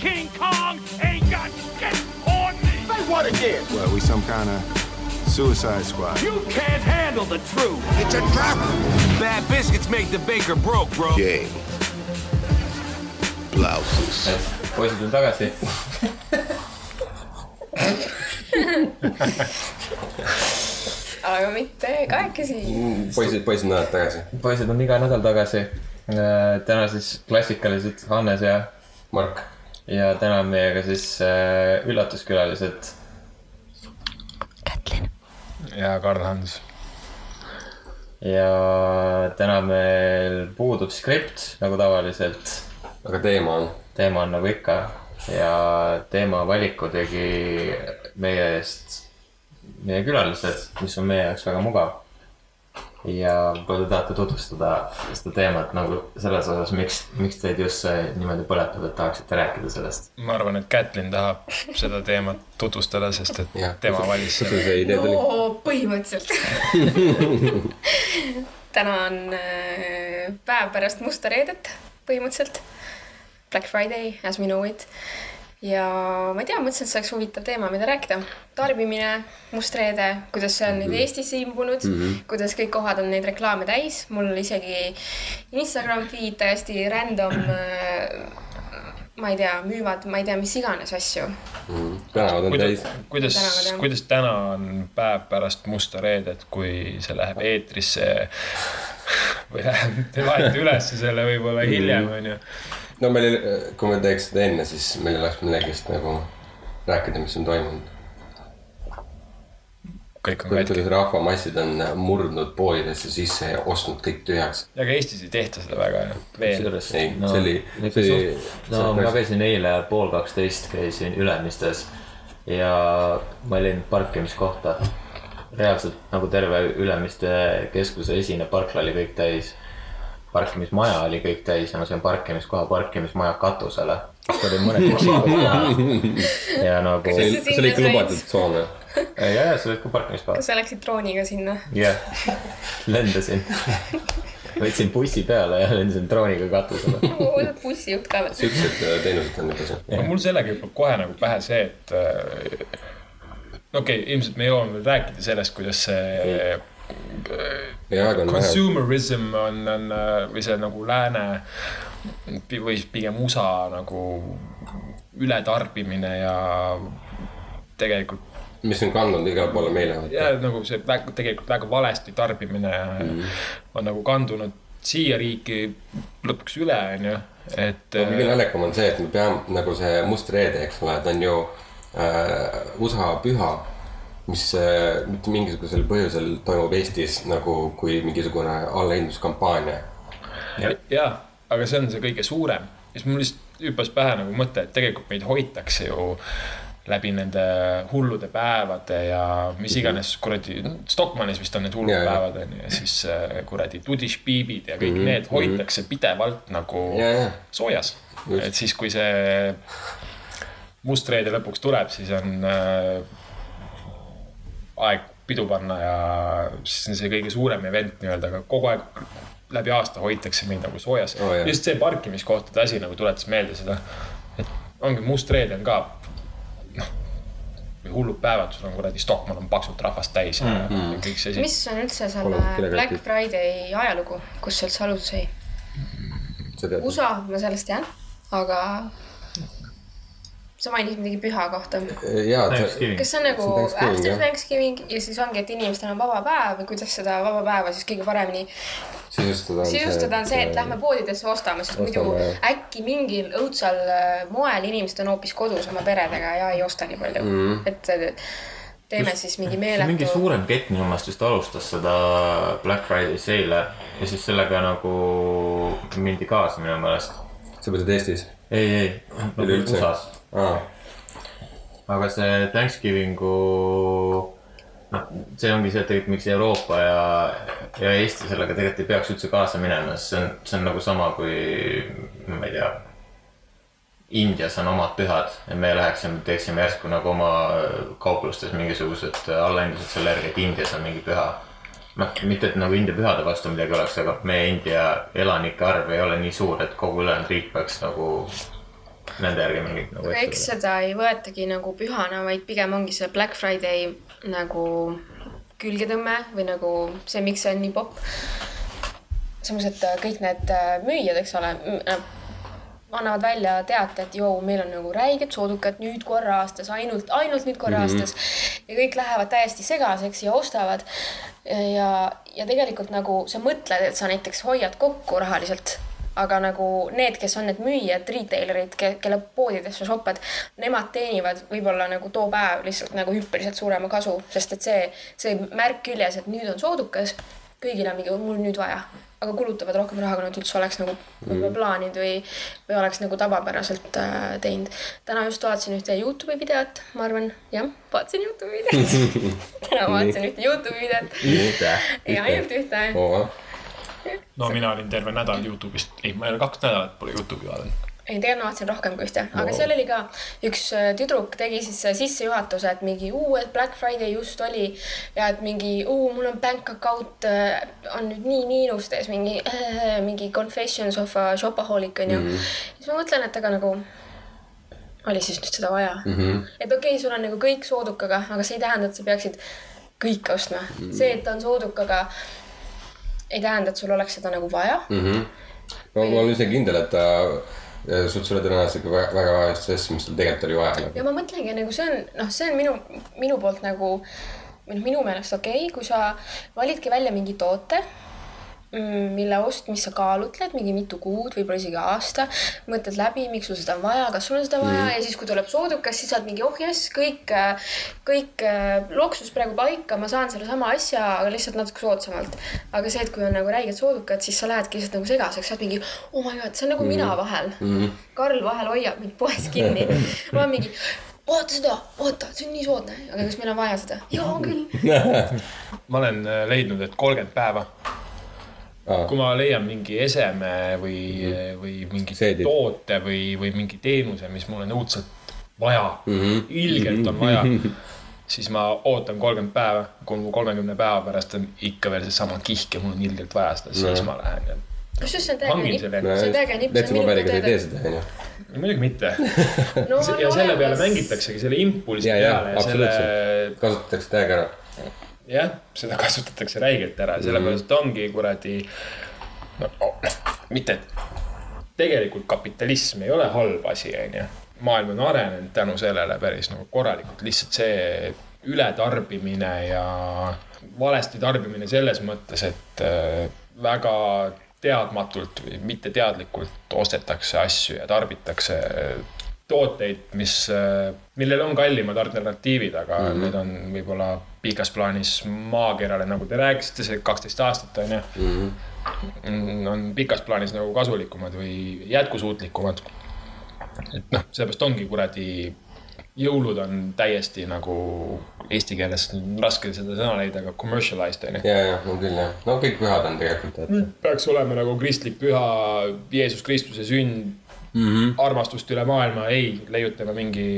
King Kong ain't got shit on me. Say what again? Well, we some kind of suicide squad. You can't handle the truth. It's a trap. Bad biscuits make the baker broke, bro. Game. Blouses. poisid on tagasi. aga mitte kahekesi. poisid, poisid näevad tagasi. poisid on iga nädal tagasi. täna siis klassikalised Hannes ja, Mark, ja täna on meiega siis äh, üllatuskülalised. Kätlin. ja Karl-Hans. ja täna meil puudub skript nagu tavaliselt. aga teema on? teema on nagu ikka ja teema valiku tegi meie eest meie külalised, mis on meie jaoks väga mugav. Ja võib-olla te tahate tutvustada seda teemat nagu selles osas, miks, miks teid just see niimoodi põletab, et tahaksite rääkida sellest. ma arvan, et Kätlin tahab seda teemat tutvustada, sest et jah. tema valis selle. no põhimõtteliselt. täna on äh, päev pärast musta reedet, põhimõtteliselt. Black Friday, as we know it. Ja ma ei tea, mõtlesin, et see oleks huvitav teema, mida rääkida. tarbimine, must reede, kuidas see on nüüd Eestisse imbunud mm, -hmm. kuidas kõik kohad on neid reklaame täis, mul isegi Instagram feed täiesti random äh, ma ei tea, müüvad, ma ei tea, mis iganes asju. tänavad on kuidas täis., kuidas kuidas täna on päev pärast musta reedet, kui see läheb eetrisse või läheb, te laete ülesse selle võib-olla hiljem, onju. no meil, kui me teeks seda enne, siis meil ei oleks millegist nagu rääkida, mis on toimunud. Kõik on katki. rahvamassid on murdnud poodidesse sisse ja ostnud kõik tühjaks. aga Eestis ei tehta seda väga veel. kusjuures Ei, see oli- see oli- no see- ma käisin eile pool kaksteist käisin Ülemistes ja ma olin parkimiskohta. reaalselt nagu terve Ülemiste keskuse esine parkla oli kõik täis. parkimismaja oli kõik täis ja ma sain parkimiskoha parkimismaja katusele. oli mõned üksikud kohad ja nagu. see see oli ikka lubatud Soome. ja, ja seal olid ka parkimiskohad. kas sa läksid drooniga sinna? jah, lendasin. võtsin bussi peale ja lendasin drooniga katusele. bussijuht ka veel? siuksed äh, teenused on juba see. mul sellega hüppab kohe nagu pähe see, et äh, no okei okay,, ilmselt me jõuame veel rääkida sellest, kuidas see consumerism on, on äh, või see nagu lääne või pigem USA nagu ületarbimine ja tegelikult mis on kandnud igale poole meile. ja nagu see väga, tegelikult väga valesti tarbimine mm. on nagu kandunud siia riiki lõpuks üle, onju, et äh, kõige naljakam on see, et me peame nagu see must reede, eks ole, ta on ju äh, USA püha, mis äh, mitte mingisugusel põhjusel toimub Eestis nagu kui mingisugune allahindluskampaania. jaa, aga see on see kõige suurem. ja siis mul lihtsalt hüppas pähe nagu mõte, et tegelikult meid hoitakse ju läbi nende hullude päevade ja mis iganes kuradi, Stockmannis vist on need hullud jaa. päevad on ju ja siis äh, kuradi tudišpiibid ja kõik mm -hmm. need hoitakse pidevalt nagu jaa. soojas. Et siis, kui see must reede lõpuks tuleb, siis on äh, aeg pidu panna ja siis on see kõige suurem event nii-öelda, aga kogu aeg läbi aasta hoitakse meid nagu soojas Oo, oh, just see parkimiskohtade asi nagu tuletas meelde seda, et ongi must reede on ka noh, hullud päevad, sul on kuradi Stockmann on paksult rahvast täis ja mm -hmm. kõik see asi. mis on üldse selle. Black Friday ajalugu, kus see üldse alguse sai? USA, ma sellest tean, aga sa mainisid midagi püha kohta. Thanksgiving. kas see on nagu after. Thanksgiving ja siis ongi, et inimestel on vaba päev või kuidas seda vaba päeva siis kõige paremini sisustada on sisustada on see, et lähme poodidesse ostame, sest muidu Ostame, jah. äkki mingil õudsal äh, moel inimesed on hoopis kodus oma peredega ja ei osta nii palju mm.. et äh, teeme siis mingi mingi meeletu. suurem kett minu meelest vist alustas seda Black Friday sale'e ja siis sellega nagu mindi kaasa minu meelest. sa mõtled Eestis? ei, ei, Üleüldse? USA-s. aa, aga see Thanksgiving'u, noh, see ongi see, tegelikult miks Euroopa ja, ja Eesti sellega tegelikult ei peaks üldse kaasa minema, sest see on, see on nagu sama kui, ma ei tea. Indias on omad pühad ja me läheksime, teeksime järsku nagu oma kauplustes mingisugused allahindlused selle järgi, et Indias on mingi püha. noh, mitte et nagu India pühade vastu midagi oleks, aga meie India elanike arv ei ole nii suur, et kogu ülejäänud riik peaks nagu nende järgi mingit nagu eks seda ei võetagi nagu pühana, vaid pigem ongi see Black Friday nagu külgetõmme või nagu see, miks see on nii popp. samas, et äh, kõik need äh, müüjad, eks ole, annavad välja teate, et joo, meil on nagu räiged soodukad nüüd korra aastas, ainult, ainult nüüd korra mm -hmm. aastas. ja kõik lähevad täiesti segaseks ja ostavad. ja, ja tegelikult nagu sa mõtled, et sa näiteks hoiad kokku rahaliselt aga nagu need, kes on need müüjad, retailerid, kelle poodides sa shopad, nemad teenivad võib-olla nagu too päev lihtsalt nagu hüppeliselt suurema kasu, sest et see, see märk küljes, et nüüd on soodukas, kõigil on mingi, mul nüüd vaja, aga kulutavad rohkem raha, kui nad üldse oleks nagu võib-olla plaaninud või, või oleks nagu tavapäraselt äh, teinud. täna just vaatasin ühte Youtube'i videot, ma arvan, jah, vaatasin Youtube'i videot. täna vaatasin ühte Youtube'i videot. Ja ainult ühte no mina olin terve nädal Youtube'ist, ei, ma ei ole kaks nädalat pole Youtube'i vaadanud. ei, tegelikult ma vaatasin rohkem kui ühte, aga seal oli ka üks äh, tüdruk tegi siis äh, sissejuhatuse, et mingi uu, et Black Friday just oli ja et mingi uu, mul on bank account äh, on nüüd nii miinustes, mingi äh, mingi confessions of a shopaholic onju mm. -hmm. siis ma mõtlen, et aga nagu oli siis nüüd seda vaja mm. -hmm. et okei okay,, sul on nagu kõik soodukaga, aga see ei tähenda, et sa peaksid kõike ostma mm. -hmm. see, et on soodukaga, ei tähenda, et sul oleks seda nagu vaja mm. no ma olen üsna kindel, et ta äh, suht suure tõenäosusega väga, väga vajalist asja, mis tal tegelikult oli vaja nagu.. ja ma mõtlengi nagu see on, noh, see on minu, minu poolt nagu, või noh, minu meelest okei okay,, kui sa validki välja mingi toote, mille ostmist sa kaalutled mingi mitu kuud, võib-olla isegi aasta, mõtled läbi, miks sul seda on vaja, kas sul on seda vaja mm. ja siis, kui tuleb soodukas, siis sa oled mingi oh jess, kõik, kõik äh, loksus praegu paika, ma saan sellesama asja, aga lihtsalt natuke soodsamalt. aga see, et kui on nagu räiged soodukad, siis sa lähedki lihtsalt nagu segaseks, sa oled mingi oh my god, see on nagu mm. mina vahel mm.. Karl vahel hoiab mind poes kinni. ma olen mingi vaata seda, vaata, see on nii soodne, aga kas meil on vaja seda? jaa, on küll. ma olen äh, leidnud, et kolmkümmend päeva, kui ma leian mingi eseme või mm, -hmm. või mingi Seedid. toote või, või mingi teenuse, mis mul on õudselt vaja mm, -hmm. ilgelt on vaja, siis ma ootan kolmkümmend päeva, kui kolmekümne päeva pärast on ikka veel seesama kihk ja mul on ilgelt vaja seda, siis ma lähen ja kusjuures see on täiega nipp, see on täiega nipp, täitsa paberiga sa ei tee seda, onju. muidugi mitte. no ja selle peale. mängitaksegi, selle impulsi peale ja selle absoluutselt, kasutatakse täiega ära. jah, seda kasutatakse räigelt ära, sellepärast ongi kuradi, no oh, mitte, tegelikult kapitalism ei ole halb asi, onju. maailm on arenenud tänu sellele päris nagu korralikult, lihtsalt see ületarbimine ja valesti tarbimine selles mõttes, et äh, väga teadmatult või mitteteadlikult ostetakse asju ja tarbitakse tooteid, mis, millel on kallimad alternatiivid, aga mm -hmm. need on võib-olla pikas plaanis maakerale, nagu te rääkisite, see kaksteist aastat on ju mm. -hmm. on pikas plaanis nagu kasulikumad või jätkusuutlikumad. et noh, sellepärast ongi kuradi, jõulud on täiesti nagu eesti keeles raske seda sõna leida, aga commercialized on ju. ja, ja on küll jah, no kõik pühad on tegelikult, et peaks olema nagu kristlik püha, Jeesus Kristuse sünd mm, -hmm. armastust üle maailma, ei, leiutame mingi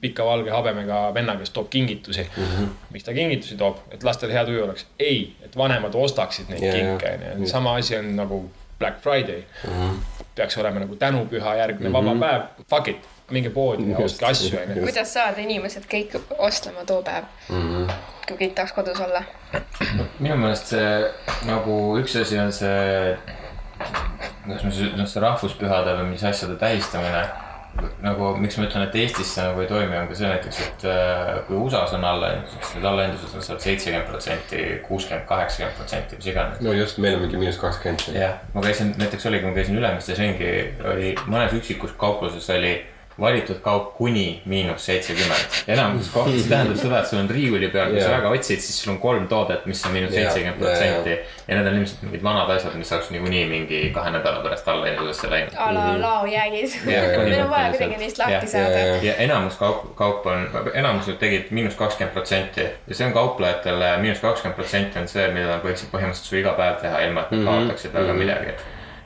pika valge habemega venna, kes toob kingitusi mm. -hmm. miks ta kingitusi toob, et lastel hea tuju oleks? ei, et vanemad ostaksid neid ja. kinke, onju. sama asi on nagu Black Friday mm. -hmm. peaks olema nagu tänupüha järgne mm -hmm. vaba päev, fuck it, minge poodi ja ostke asju, onju. kuidas saada inimesed kõik ostlema too päev mm, -hmm. kui kõik tahaks kodus olla? minu meelest see nagu üks asi on see, kuidas ma siis ütlen, see rahvuspühade või mis asjade tähistamine. nagu miks ma ütlen, et Eestis see nagu ei toimi, on ka see näiteks, et äh, kui USA-s on allahindlused, siis need allahindlused on seal seitsekümmend protsenti, kuuskümmend, kaheksakümmend protsenti, mis iganes. no just, meil on mingi miinus kakskümmend. jah, ma käisin, näiteks oligi, ma käisin Ülemistes ringi, oli mõnes üksikus kaupluses oli valitud kaup kuni miinus seitsekümmend. enamus koht, see tähendab seda, et sul on riiuli peal, kui sa Jaa. väga otsid, siis sul on kolm toodet, mis on miinus seitsekümmend protsenti. ja need on ilmselt mingid vanad asjad, mis oleks niikuinii mingi kahe nädala pärast allahindlusesse läinud. a la laojäägid. Jah, meil on vaja kuidagi neist lahti saada ja, enamus kaup, kaup on, enamus tegid miinus kakskümmend protsenti ja see on kauplejatele miinus kakskümmend protsenti on see, mida nad võiksid põhimõtteliselt su iga päev teha, ilma et nad kaotaksid väga midagi.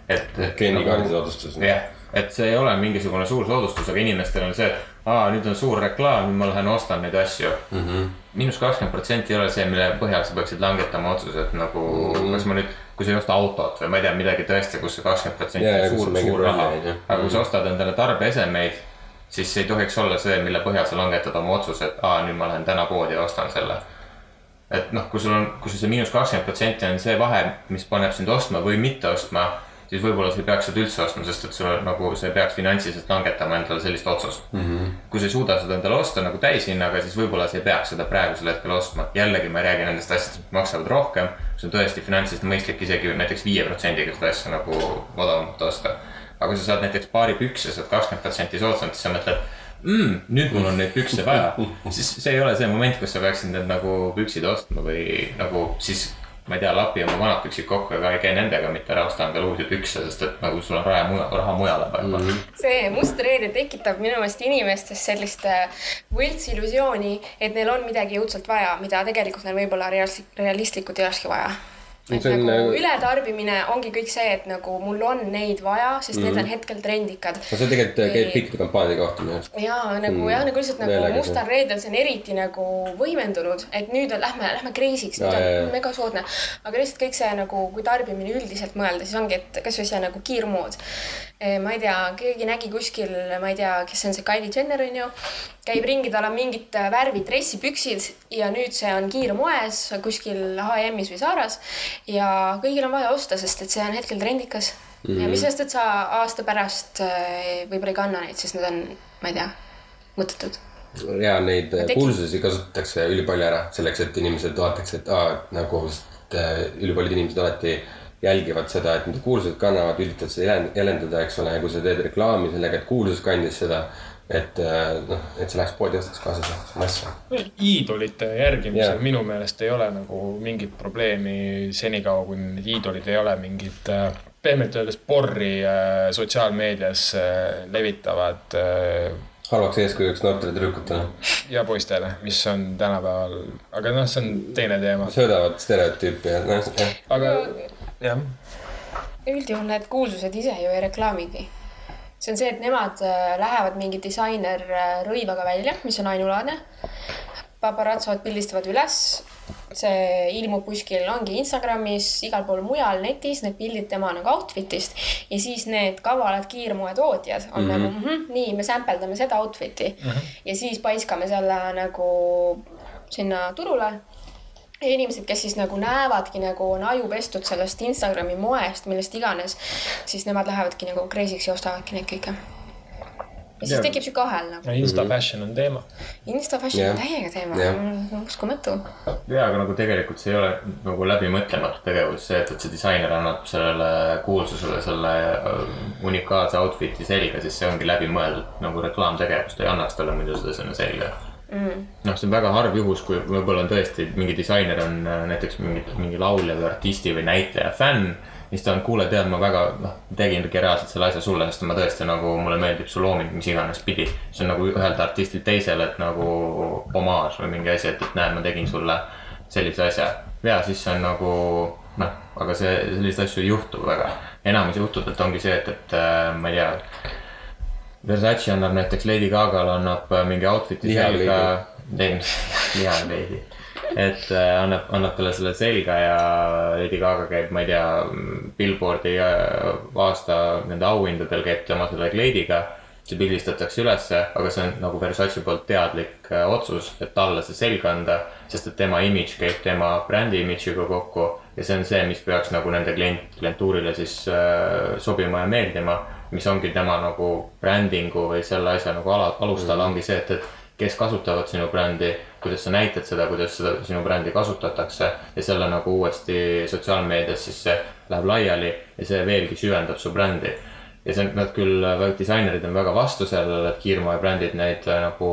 et. kliendikaardi soodustus. jah, et see ei ole mingisugune suur soodustus, aga inimestel on see, et aa, nüüd on suur reklaam, nüüd ma lähen ostan neid asju mm -hmm. miinus kakskümmend protsenti ei ole see, mille põhjal sa peaksid langetama otsuse, et nagu mm, -hmm. kas ma nüüd kui sa ei osta autot või ma ei tea, midagi tõesti, kus see kakskümmend protsenti on suur suur raha rolli, on ju.. aga kui sa ostad endale tarbeesemeid, siis see ei tohiks olla see, mille põhjal sa langetad oma otsuse, et aa, nüüd ma lähen täna poodi ja ostan selle et noh, kui sul on, kui sul see miinus kakskümmend protsenti on see vahe, mis paneb sind ostma või mitte ostma, siis võib-olla sa ei peaks seda üldse ostma, sest et sul nagu, sa ei peaks finantsiliselt langetama endale sellist otsust mm. -hmm. kui sa ei suuda seda endale osta nagu täishinnaga, siis võib-olla sa ei peaks seda praegusel hetkel ostma. jällegi ma ei räägi nendest asjadest, mis maksavad rohkem, see on tõesti finantsiliselt mõistlik isegi näiteks viie protsendiga seda asja nagu odavamalt osta. aga kui sa saad näiteks paari pükse, saad kakskümmend protsenti soodsamalt, siis sa mõtled mm,, nüüd mul on neid pükse vaja, siis see ei ole see moment, kus sa peaksid need nagu püksid ostma või nagu siis ma ei tea, lapi oma vanad püksid kokku ja ei käi nendega, mitte ära osta endale uusi pükse, sest et nagu sul on raha mujal, raha mujale vaja mm. -hmm. see must reede tekitab minu meelest inimestes sellist äh, võltsillusiooni, et neil on midagi õudselt vaja, mida tegelikult neil võib-olla realistlik, realistlikult ei olekski vaja. Et See on, nagu ületarbimine ongi kõik see, et nagu mul on neid vaja, sest mm -hmm. Mhm. need on hetkel trendikad. no see tegelikult äh, käib pikkade kampaaniade kohta minu arust. ja nagu Mm. jah, nagu lihtsalt nagu mustal reedel see on eriti nagu võimendunud, et nüüd on, lähme, lähme crazy'ks, nüüd Ja, on mega soodne. aga lihtsalt kõik see nagu, kui tarbimine üldiselt mõelda, siis ongi, et kasvõi see nagu kiirmood. ma ei tea, keegi nägi kuskil, ma ei tea, kes on see Kylie Jenner on ju, käib ringi, tal on mingid äh, värvi dressipüksid ja nüüd see on kiirmoes kuskil H&M-is või Zaras ja kõigil on vaja osta, sest et see on hetkel trendikas mm. -hmm. ja mis sest, et sa aasta pärast äh, võib-olla ei kanna neid, sest need on, ma ei tea, mõttetud ja neid äh, kuulsusi kasutatakse ülipalju ära selleks, et inimesed vaataks, et aa, nagu sest, äh, ülipaljud inimesed alati jälgivad seda, et nende kuulsused kannavad, üritavad seda jäljendada, eks ole, ja kui sa teed reklaami sellega, et kuulsus kandis seda, et äh, noh, et sa läheks poodi ostaks kaasa asja. iidolite järgimisel Jaa. minu meelest ei ole nagu mingit probleemi senikaua, kui need iidolid ei ole mingid äh, pehmelt öeldes porri äh, sotsiaalmeedias levitavad äh, halvaks eeskujuks noortele tüdrukutele, ja poistele, mis on tänapäeval, aga noh, see on teine teema, söödavad stereotüüpi ja noh, jah. aga jah, üldjuhul need kuulsused ise ju ei reklaamigi. See on see, et nemad äh, lähevad mingi disainerrõivaga välja, mis on ainulaadne. paparatsod pildistavad üles, see ilmub kuskil, ongi Instagramis, igal pool mujal netis, need pildid tema nagu outfit'ist ja siis need kavalad kiirmoetootjad on mm -hmm. nagu mm -hmm, nii, me sampeldame seda outfit'i mm -hmm. ja siis paiskame selle nagu sinna turule inimesed, kes siis nagu näevadki nagu on aju pestud sellest Instagrami moest, millest iganes, siis nemad lähevadki nagu crazy'ks ja ostavadki neid kõike. ja siis Jaa. tekib sihuke ahel nagu. insta fashion on teema. Insta fashion Jah. on täiega teema Jah., uskumatu. ja, aga nagu tegelikult see ei ole nagu läbimõtlematu tegevus, see, et, et see disainer annab sellele kuulsusele selle äh, unikaalse outfit'i selga, siis see ongi läbimõeldud nagu reklaamtegevus, ta ei annaks talle muidu seda sinna selga mm.. noh, see on väga harv juhus, kui võib-olla on tõesti mingi disainer on äh, näiteks mingi, mingi laulja või artisti või näitleja fänn. siis ta on, kuule, tead, ma väga, noh, tegingi reaalselt selle asja sulle, sest ma tõesti nagu, mulle meeldib su looming mis iganes pidi. see on nagu ühelt artistilt teisele, et nagu homaaž või mingi asi, et, et näe, ma tegin sulle sellise asja. ja siis see on nagu noh, aga see, selliseid asju ei juhtu väga. enamus juhtudelt ongi see, et, et äh, ma ei tea. Versace annab näiteks Lady Gagale annab äh, mingi outfit'i selga. lihav veidi. et äh, annab, annab talle selle selga ja Lady Gaga käib, ma ei tea, Billboardi äh, aasta nende auhindadel käib tema selle kleidiga see pildistatakse ülesse, aga see on nagu Versace poolt teadlik otsus, et talle see selga anda, sest et tema imidž käib tema brändi imidžiga kokku ja see on see, mis peaks nagu nende klient, klientuurile siis äh, sobima ja meeldima, mis ongi tema nagu brändingu või selle asja nagu ala, alustala ongi see, et, et kes kasutavad sinu brändi, kuidas sa näitad seda, kuidas seda sinu brändi kasutatakse ja selle nagu uuesti sotsiaalmeedias siis see läheb laiali ja see veelgi süvendab su brändi ja see nad küll, disainerid on väga vastu sellele, et kiirmoebrändid neid äh, nagu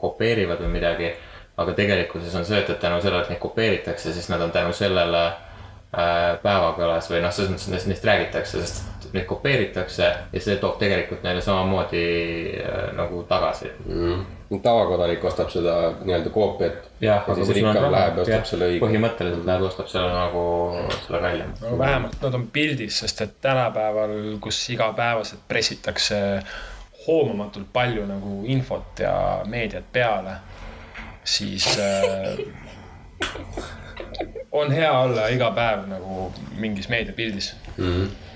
kopeerivad või midagi. aga tegelikkuses on see, et, et tänu sellele, et neid kopeeritakse, siis nad on tänu sellele päevakõlas või noh, selles mõttes neist, neist räägitakse, sest neid kopeeritakse ja see toob tegelikult neile samamoodi äh, nagu tagasi. mm.. tavakodanik ostab seda nii-öelda koopiat. jah, ja aga kui sul on raha põhimõtteliselt läheb, ostab selle nagu, selle välja. no vähemalt nad on pildis, sest et tänapäeval, kus igapäevaselt pressitakse hoomamatult palju nagu infot ja meediat peale, siis äh, on hea olla iga päev nagu mingis meediapildis,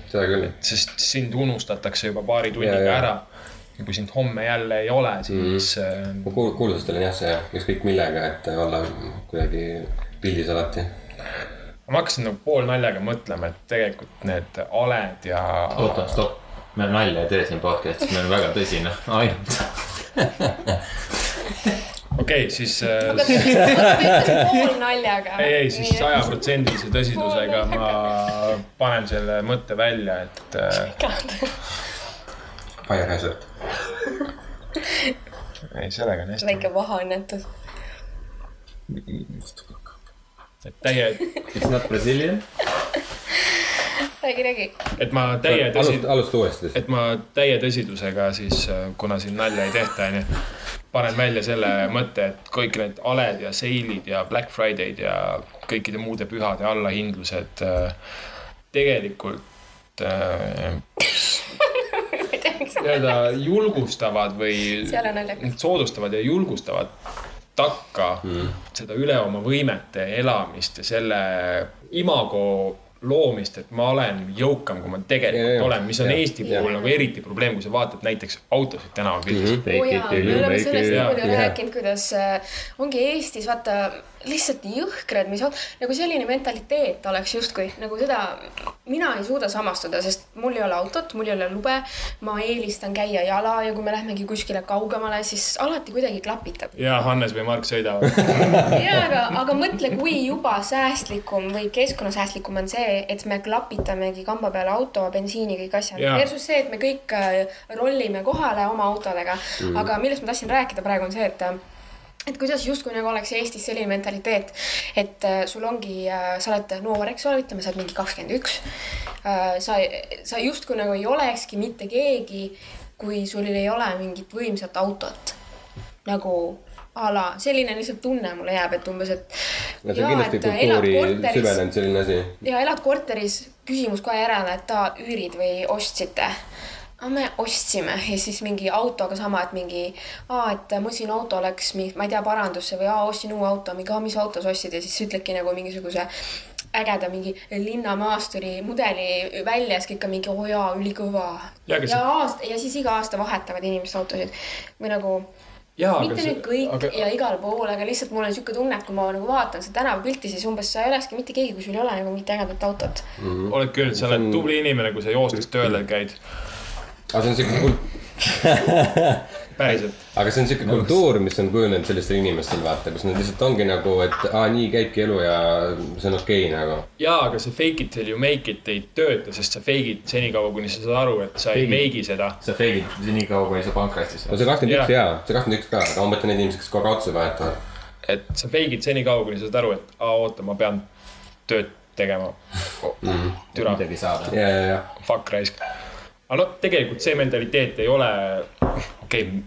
seda küll. sest sind unustatakse juba paari tunniga ja. ära. ja kui sind homme jälle ei ole, siis mm. ma kuul-, kuulsustel on jah see ükskõik millega, et olla kuidagi pildis alati. ma hakkasin nagu poolnaljaga mõtlema, et tegelikult need aled ja. oota, stopp. me nalja ei tee siin podcast'is, meil on väga tõsine, ainult. okei okay,, siis äh, aga te ütlesite pool naljaga. ei, ei siis sajaprotsendilise tõsidusega ma panen selle mõtte välja, et äh, Fire hazard. ei, sellega on hästi, väike vahaõnnetus. et täie, It's not Brazilian. räägi, räägi. et ma täie tõsi- alusta, alusta uuesti. et ma täie tõsidusega siis, kuna siin nalja ei tehta, onju, panen välja selle mõtte, et kõik need aled ja seilid ja Black Friday'd ja kõikide muude pühade allahindlused äh, tegelikult äh, nii-öelda julgustavad või soodustavad ja julgustavad takka mm. seda üle oma võimete elamist ja selle imago loomist, et ma olen jõukam, kui ma tegelikult Ja, ja, olen, mis on ja, Eesti ja. puhul nagu eriti probleem, kui sa vaatad näiteks autosid tänavapildis mm. oo jaa, me oleme sellest nii palju rääkinud, kuidas äh, ongi Eestis vaata lihtsalt jõhkrad, mis on nagu selline mentaliteet oleks justkui nagu seda, mina ei suuda samastuda, sest mul ei ole autot, mul ei ole lube. ma eelistan käia jala ja kui me lähmegi kuskile kaugemale, siis alati kuidagi klapitab. ja Hannes või Mark sõidavad. jaa, aga, aga mõtle, kui juba säästlikum või keskkonnasäästlikum on see, et me klapitamegi kamba peale auto, bensiini, kõik asjad Jaa.. Versus see, et me kõik äh, rollime kohale oma autodega mm.. aga millest ma tahtsin rääkida praegu on see, et äh, et kuidas justkui nagu oleks Eestis selline mentaliteet, et äh, sul ongi, sa oled noor, eks ole, ütleme, sa oled mingi kakskümmend üks. sa, sa justkui nagu ei olekski mitte keegi, kui sul ei ole mingit võimsat autot. nagu a la, selline lihtsalt tunne mulle jääb, et umbes, et. no see on kindlasti kultuuri süvenenud selline asi. ja elad korteris, küsimus kohe järele, et aa, üürid või ostsite aga me ostsime ja siis mingi autoga sama, et mingi, aa, et mu siin auto läks, ma ei tea, parandusse või aa, ostsin uue auto, mingi, aa, mis auto sa ostsid ja siis ütledki nagu mingisuguse ägeda mingi linnamaasturi mudeli välja ja siis kõik on mingi, oo jaa, ülikõva. Ja, aasta ja siis iga aasta vahetavad inimesed autosid või nagu jaa, mitte nüüd kõik aga... ja igal pool, aga lihtsalt mul on siuke tunne, et kui ma nagu vaatan seda tänavapilti, siis umbes sa ei olekski mitte keegi, kui sul ei ole nagu mingit ägedat autot. oled küll, sa oled tubli inimene, kui sa joostes tööl käid, aga see on siuke kul-, päriselt. aga see on siuke kultuur, mis on kujunenud sellistel inimestel, vaata, kus nad lihtsalt ongi nagu, et aa, nii käibki elu ja see on okei okay, nagu. jaa, aga see fake it till you make it ei tööta, sest sa fake'id senikaua, kuni sa saad aru, et sa ei Fake'id. make'i seda. sa fake'id nii kaua, kuni sa pankrotis no oled. see kakskümmend üks jaa, see kakskümmend üks ka, aga ma mõtlen neid inimesi, kes kogu aeg autosid vahetavad. et sa fake'id senikaua, kuni sa saad aru, et aa, oota, ma pean tööd tegema. türa, midagi saada. ja, ja, ja, fuck raisk. Aga noh, tegelikult see mentaliteet ei ole, okei okay,,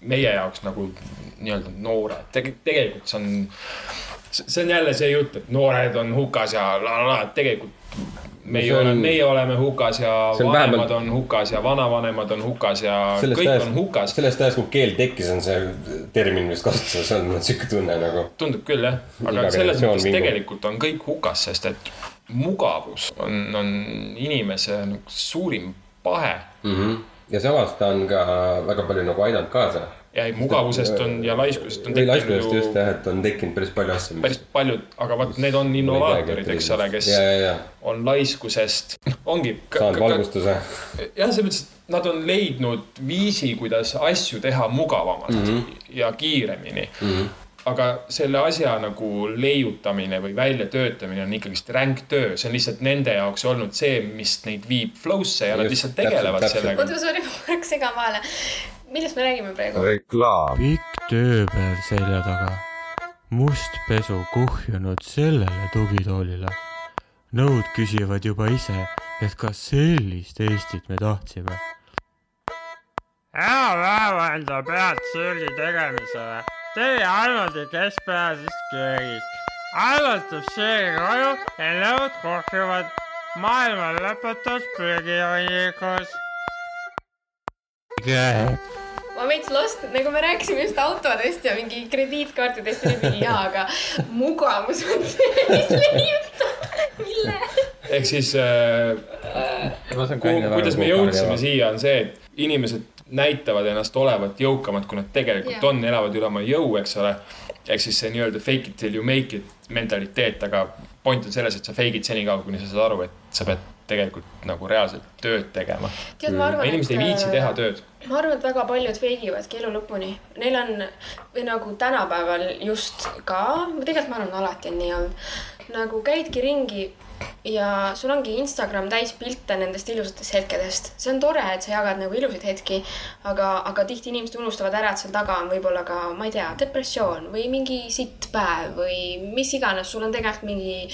meie jaoks nagu nii-öelda noored Teg, tegelikult see on, see on jälle see jutt, et noored on hukas ja la la la, tegelikult meie on- oleme, meie oleme hukas ja on vanemad vähemalt- on hukas ja vanavanemad on hukas ja sellest kõik ajast on, hukas. sellest ajast, kui keel tekkis, on see termin vist kasutuses olnud, mul on siuke tunne nagu. tundub küll jah, aga Iga selles mõttes mingu. tegelikult on kõik hukas, sest et mugavus on, on inimese nagu suurim pahe ja samas ta on ka väga palju nagu aidanud kaasa. ja ei, mugavusest on ja laiskusest on tekkinud laiskusest just ju jah, et on tekkinud päris palju asju. päris paljud, aga vaat need on innovaatorid, eks ole, kes ja, ja, ja on laiskusest, ongi. saanud valgustuse. jah, selles mõttes, et nad on leidnud viisi, kuidas asju teha mugavamalt mm -hmm. ja kiiremini mm. -hmm aga selle asja nagu leiutamine või väljatöötamine on ikkagist ränk töö, see on lihtsalt nende jaoks olnud see, mis neid viib flow'sse ja nad Just, lihtsalt täpselt, tegelevad täpselt. sellega. oota, sorry, ma korraks segan vahele. millest me räägime praegu? pikk tööpäev selja taga. must pesu kuhjunud sellele tugitoolile. nõud küsivad juba ise, et kas sellist Eestit me tahtsime. hea päeva enda pead söögi tegemisele. Teie Almodi keskpärasest köögist. algatab söögi koju ja nõud kuhjuvad maailma lõputus prügihunnikus. ma veits lost, nagu me rääkisime just autodest ja mingi krediitkaartidest ja mingi jaa, aga mugavus on see, mis leiutab, mille. ehk siis äh, ma saan ku, kuidas me jõudsime siia, on see, et inimesed näitavad ennast olevat jõukamad, kui nad tegelikult yeah. on, elavad üle oma jõu, eks ole. ehk siis see nii-öelda fake it till you make it mentaliteet, aga point on selles, et sa fake it senikaua, kuni sa saad aru, et sa pead tegelikult nagu reaalselt tööd tegema. tead, ma arvan, inimesed ei viitsi teha tööd. ma arvan, et väga paljud feigivadki elu lõpuni. Neil on või nagu tänapäeval just ka, tegelikult ma arvan, alati on nii olnud. nagu käidki ringi ja sul ongi Instagram täis pilte nendest ilusatest hetkedest. see on tore, et sa jagad nagu ilusaid hetki, aga, aga tihti inimesed unustavad ära, et seal taga on võib-olla ka, ma ei tea, depressioon või mingi sitt päev või mis iganes, sul on tegelikult mingi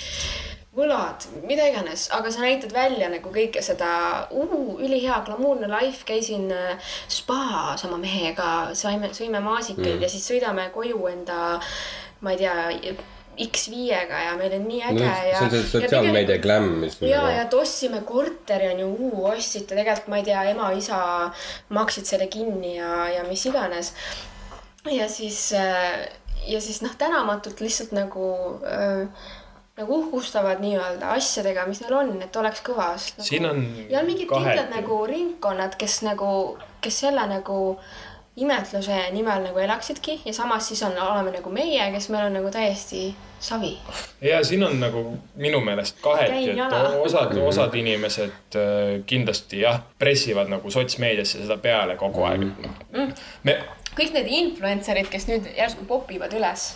võlad, mida iganes, aga sa näitad välja nagu kõike seda uh,, ülihea glamuurne life, käisin äh, spaas oma mehega, saime, sõime maasikaid mm. ja siis sõidame koju enda, ma ei tea, X5-ga ja meil on nii äge no, ja. see on see sotsiaalmeedia glam, mis. ja, ja et ostsime korteri on ju, ostsite tegelikult, ma ei tea, ema-isa maksid selle kinni ja, ja mis iganes. ja siis, ja siis noh, tänamatult lihtsalt nagu äh, nagu uhkustavad nii-öelda asjadega, mis neil on, et oleks kõva, sest nagu, Siin on ja on mingid kindlad nagu ringkonnad, kes nagu, kes selle nagu imetluse nimel nagu elaksidki ja samas siis on, oleme nagu meie, kes meil on nagu täiesti savi. ja siin on nagu minu meelest kaheti, et osad, osad inimesed äh, kindlasti jah, pressivad nagu sotsmeediasse seda peale kogu aeg mm.. me, kõik need influencer'id, kes nüüd järsku popivad üles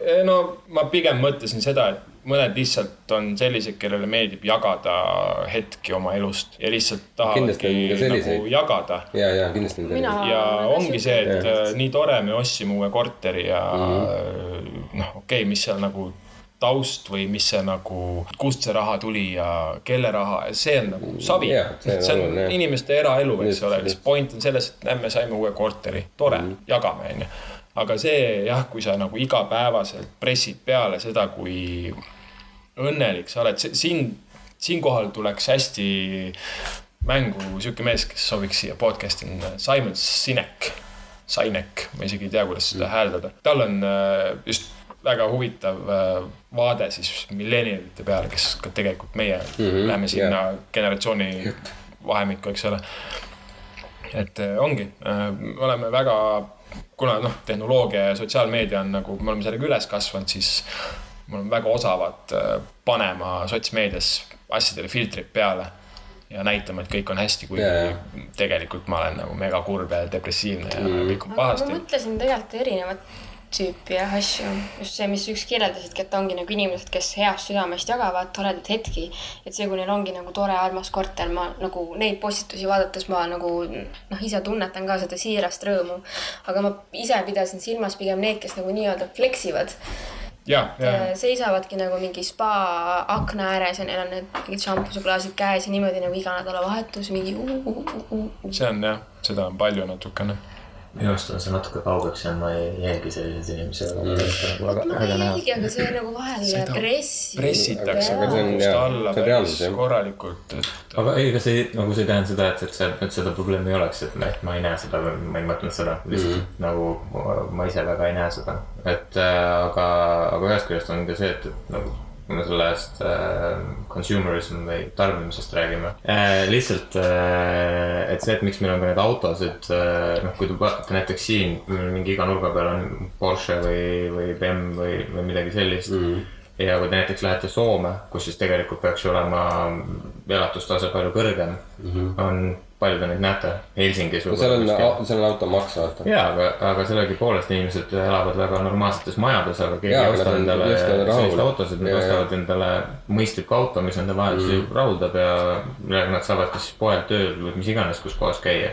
Eh, no ma pigem mõtlesin seda, et mõned lihtsalt on sellised, kellele meeldib jagada hetki oma elust ja lihtsalt on tahavadki selliseid. nagu jagada. ja, ja kindlasti. Mina- ja Aa, väga ongi see, et Jah. äh, nii tore, me ostsime uue korteri ja Mhm. noh, okei okay,, mis seal nagu taust või mis see nagu, kust see raha tuli ja kelle raha, see on nagu savi Jaa, see on see on oluline, inimeste eraelu, eks ole, lihtsalt point on selles, et näe, me saime uue korteri, tore mm. -hmm. jagame, onju. aga see jah, kui sa nagu igapäevaselt pressid peale seda, kui õnnelik sa oled, siin, siinkohal tuleks hästi mängu sihuke mees, kes sobiks siia podcast'i, on Simon Sinek. Sinek, ma isegi ei tea, kuidas seda hääldada, tal on äh, just väga huvitav äh, vaade siis millenialite peale, kes ka tegelikult meie mm -hmm, läheme sinna yeah. generatsiooni vahemikku, eks ole. et äh, ongi, me oleme väga, kuna noh, tehnoloogia ja sotsiaalmeedia on nagu, me oleme sellega üles kasvanud, siis me oleme väga osavad äh, panema sotsmeedias asjadele filtrid peale ja näitama, et kõik on hästi, kuigi yeah. tegelikult ma olen nagu mega kurb ja depressiivne ja mm. kõik on aga ma pahasti. mõtlesin tegelikult erinevat tüüpi jah asju, just see, mis üks kirjeldasidki, et ongi nagu inimesed, kes heast südamest jagavad toredaid hetki. et see, kui neil ongi nagu tore armas korter, ma nagu neid postitusi vaadates ma nagu noh, ise tunnetan ka seda siirast rõõmu. aga ma ise pidasin silmas pigem need, kes nagu nii-öelda flex ivad ja, ja Äh, seisavadki nagu mingi spa akna ääres ja neil on need mingid šampusuklaasid käes ja niimoodi nagu iga nädalavahetus mingi see on jah, seda on palju natukene. Minu arust on see natuke kaugeks jäänud, ma ei jälgi selliseid inimesi väga ma ei jälgi, aga see nagu vahel pressi. pressitakse Aga see on, jah, see on reaalsus, jah. korralikult, et aga ei, kas ei, nagu see ei tähenda seda, et, et see, et seda probleemi ei oleks, et ma, et ma ei näe seda või ma ei mõtelnud seda, lihtsalt mm -hmm. nagu ma, ma ise väga ei näe seda. et äh, aga, aga ühest küljest on ka see, et, et nagu kui me sellest äh, consumerism või tarbimisest räägime äh,. lihtsalt äh,, et see, et miks meil on ka need autosid äh,, noh, kui te vaatate näiteks siin mingi iga nurga peal on Porsche või, või BM või, või midagi sellist mm.. ja kui te näiteks lähete Soome, kus siis tegelikult peaks olema elatustase palju kõrgem mm, -hmm. on, palju te neid näete, Helsingis no seal on, seal on automaks, vaata. jaa, aga, aga sellegipoolest inimesed elavad väga normaalsetes majades, aga keegi ei osta endale selliseid autosid, nad ostavad endale mõistlikku auto, mis nende vajadusi mm. rahuldab ja millega nad saavad kas poel, tööl või mis iganes, kus kohas käia.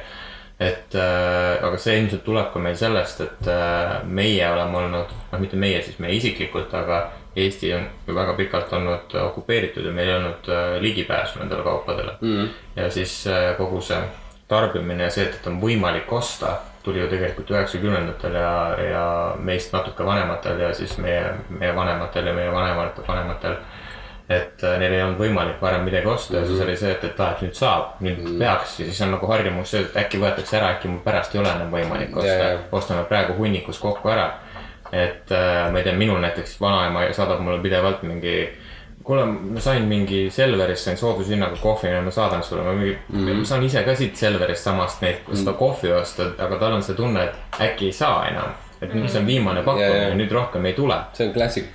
et äh, aga see ilmselt tuleb ka meil sellest, et äh, meie oleme olnud, noh, mitte meie siis, meie isiklikult, aga Eesti on väga pikalt olnud okupeeritud ja meil ei olnud äh, ligipääsu nendele kaupadele mm.. ja siis äh, kogu see tarbimine ja see, et, on võimalik osta, tuli ju tegelikult üheksakümnendatel ja, ja meist natuke vanematel ja siis meie, meie vanematel ja meie vanemate vanematel. et äh, neil ei olnud võimalik varem midagi osta ja Mhm. siis oli see, et, et aa, et nüüd saab, nüüd peaks ja siis on nagu harjumus see, et äkki võetakse ära, äkki mul pärast ei ole enam võimalik Ja, osta ja.. ostame praegu hunnikus kokku ära. Et äh, ma ei tea, minul näiteks vanaema saadab mulle pidevalt mingi kuule, ma sain mingi Selverist sain soodushinnaga kohvi ja ma saadan sulle, ma mingi mm, Mhm. -hmm. ma saan ise ka siit Selverist samast neid, seda kohvi osta, aga tal on see tunne, et äkki ei saa enam. et nüüd see on viimane pakkumine Ja, ja. nüüd rohkem ei tule. see on klassik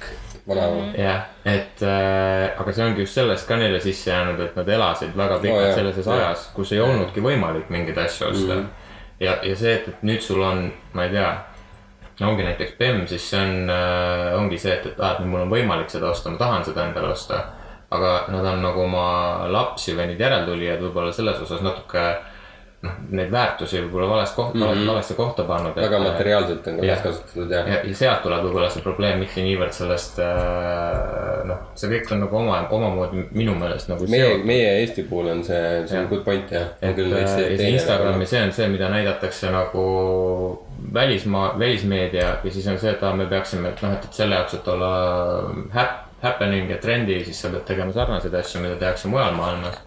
vanaema. jah, et äh, aga see ongi just sellest ka neile sisse jäänud, et nad elasid väga pikalt Oo, oh, jah. sellises Jah. ajas, kus ei olnudki võimalik mingeid asju osta mm. Mhm. -hmm. ja, ja see, et, et nüüd sul on, ma ei tea, no ongi näiteks BEM, siis see on äh,, ongi see, et, et aa, et nüüd mul on võimalik seda osta, ma tahan seda endale osta. aga nad on nagu oma lapsi või neid järeltulijaid võib-olla selles osas natuke noh, neid väärtusi võib-olla valest kohta mm, -hmm. valesse kohta pannud. Väga materiaalselt on ka Jah. kasutatud ja, ja, ja sealt tuleb võib-olla see probleem mitte niivõrd sellest äh, noh, see kõik on nagu oma, omamoodi minu meelest nagu meie, meie Eesti puhul on see, see Jah. on good point jah. et äh, ja see Instagrami, see on see, mida näidatakse nagu välismaa, välismeedia ja siis on see, et me peaksime, et noh, et, et selle jaoks, et olla hap-, happening ja trendy, siis sa pead tegema sarnaseid asju, mida tehakse mujal maailmas.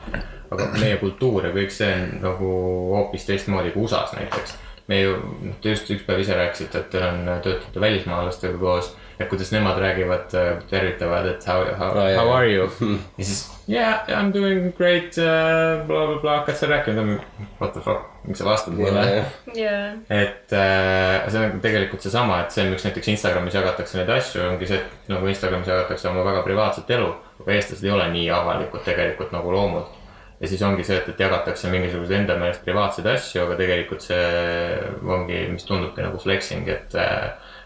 Aga meie kultuur ja kõik see on nagu hoopis teistmoodi kui USA-s näiteks. me ju, noh, te just üks päev ise rääkisite, et teil on, töötate välismaalastega koos ja kuidas nemad räägivad, tervitavad, et how, how how are you ja siis yeah, I m doing great uh,, blablabla bla,, hakkad sa rääkima, what the fuck, miks sa vastad mulle. jaa. et äh, see on tegelikult seesama, et see, miks näiteks Instagramis jagatakse neid asju, ongi see, et nagu Instagramis jagatakse oma väga privaatset elu. aga eestlased ei ole nii avalikud tegelikult nagu loomud. Ja siis ongi see, et, et jagatakse mingisuguseid enda meelest privaatseid asju, aga tegelikult see ongi, mis tundubki nagu flexing, et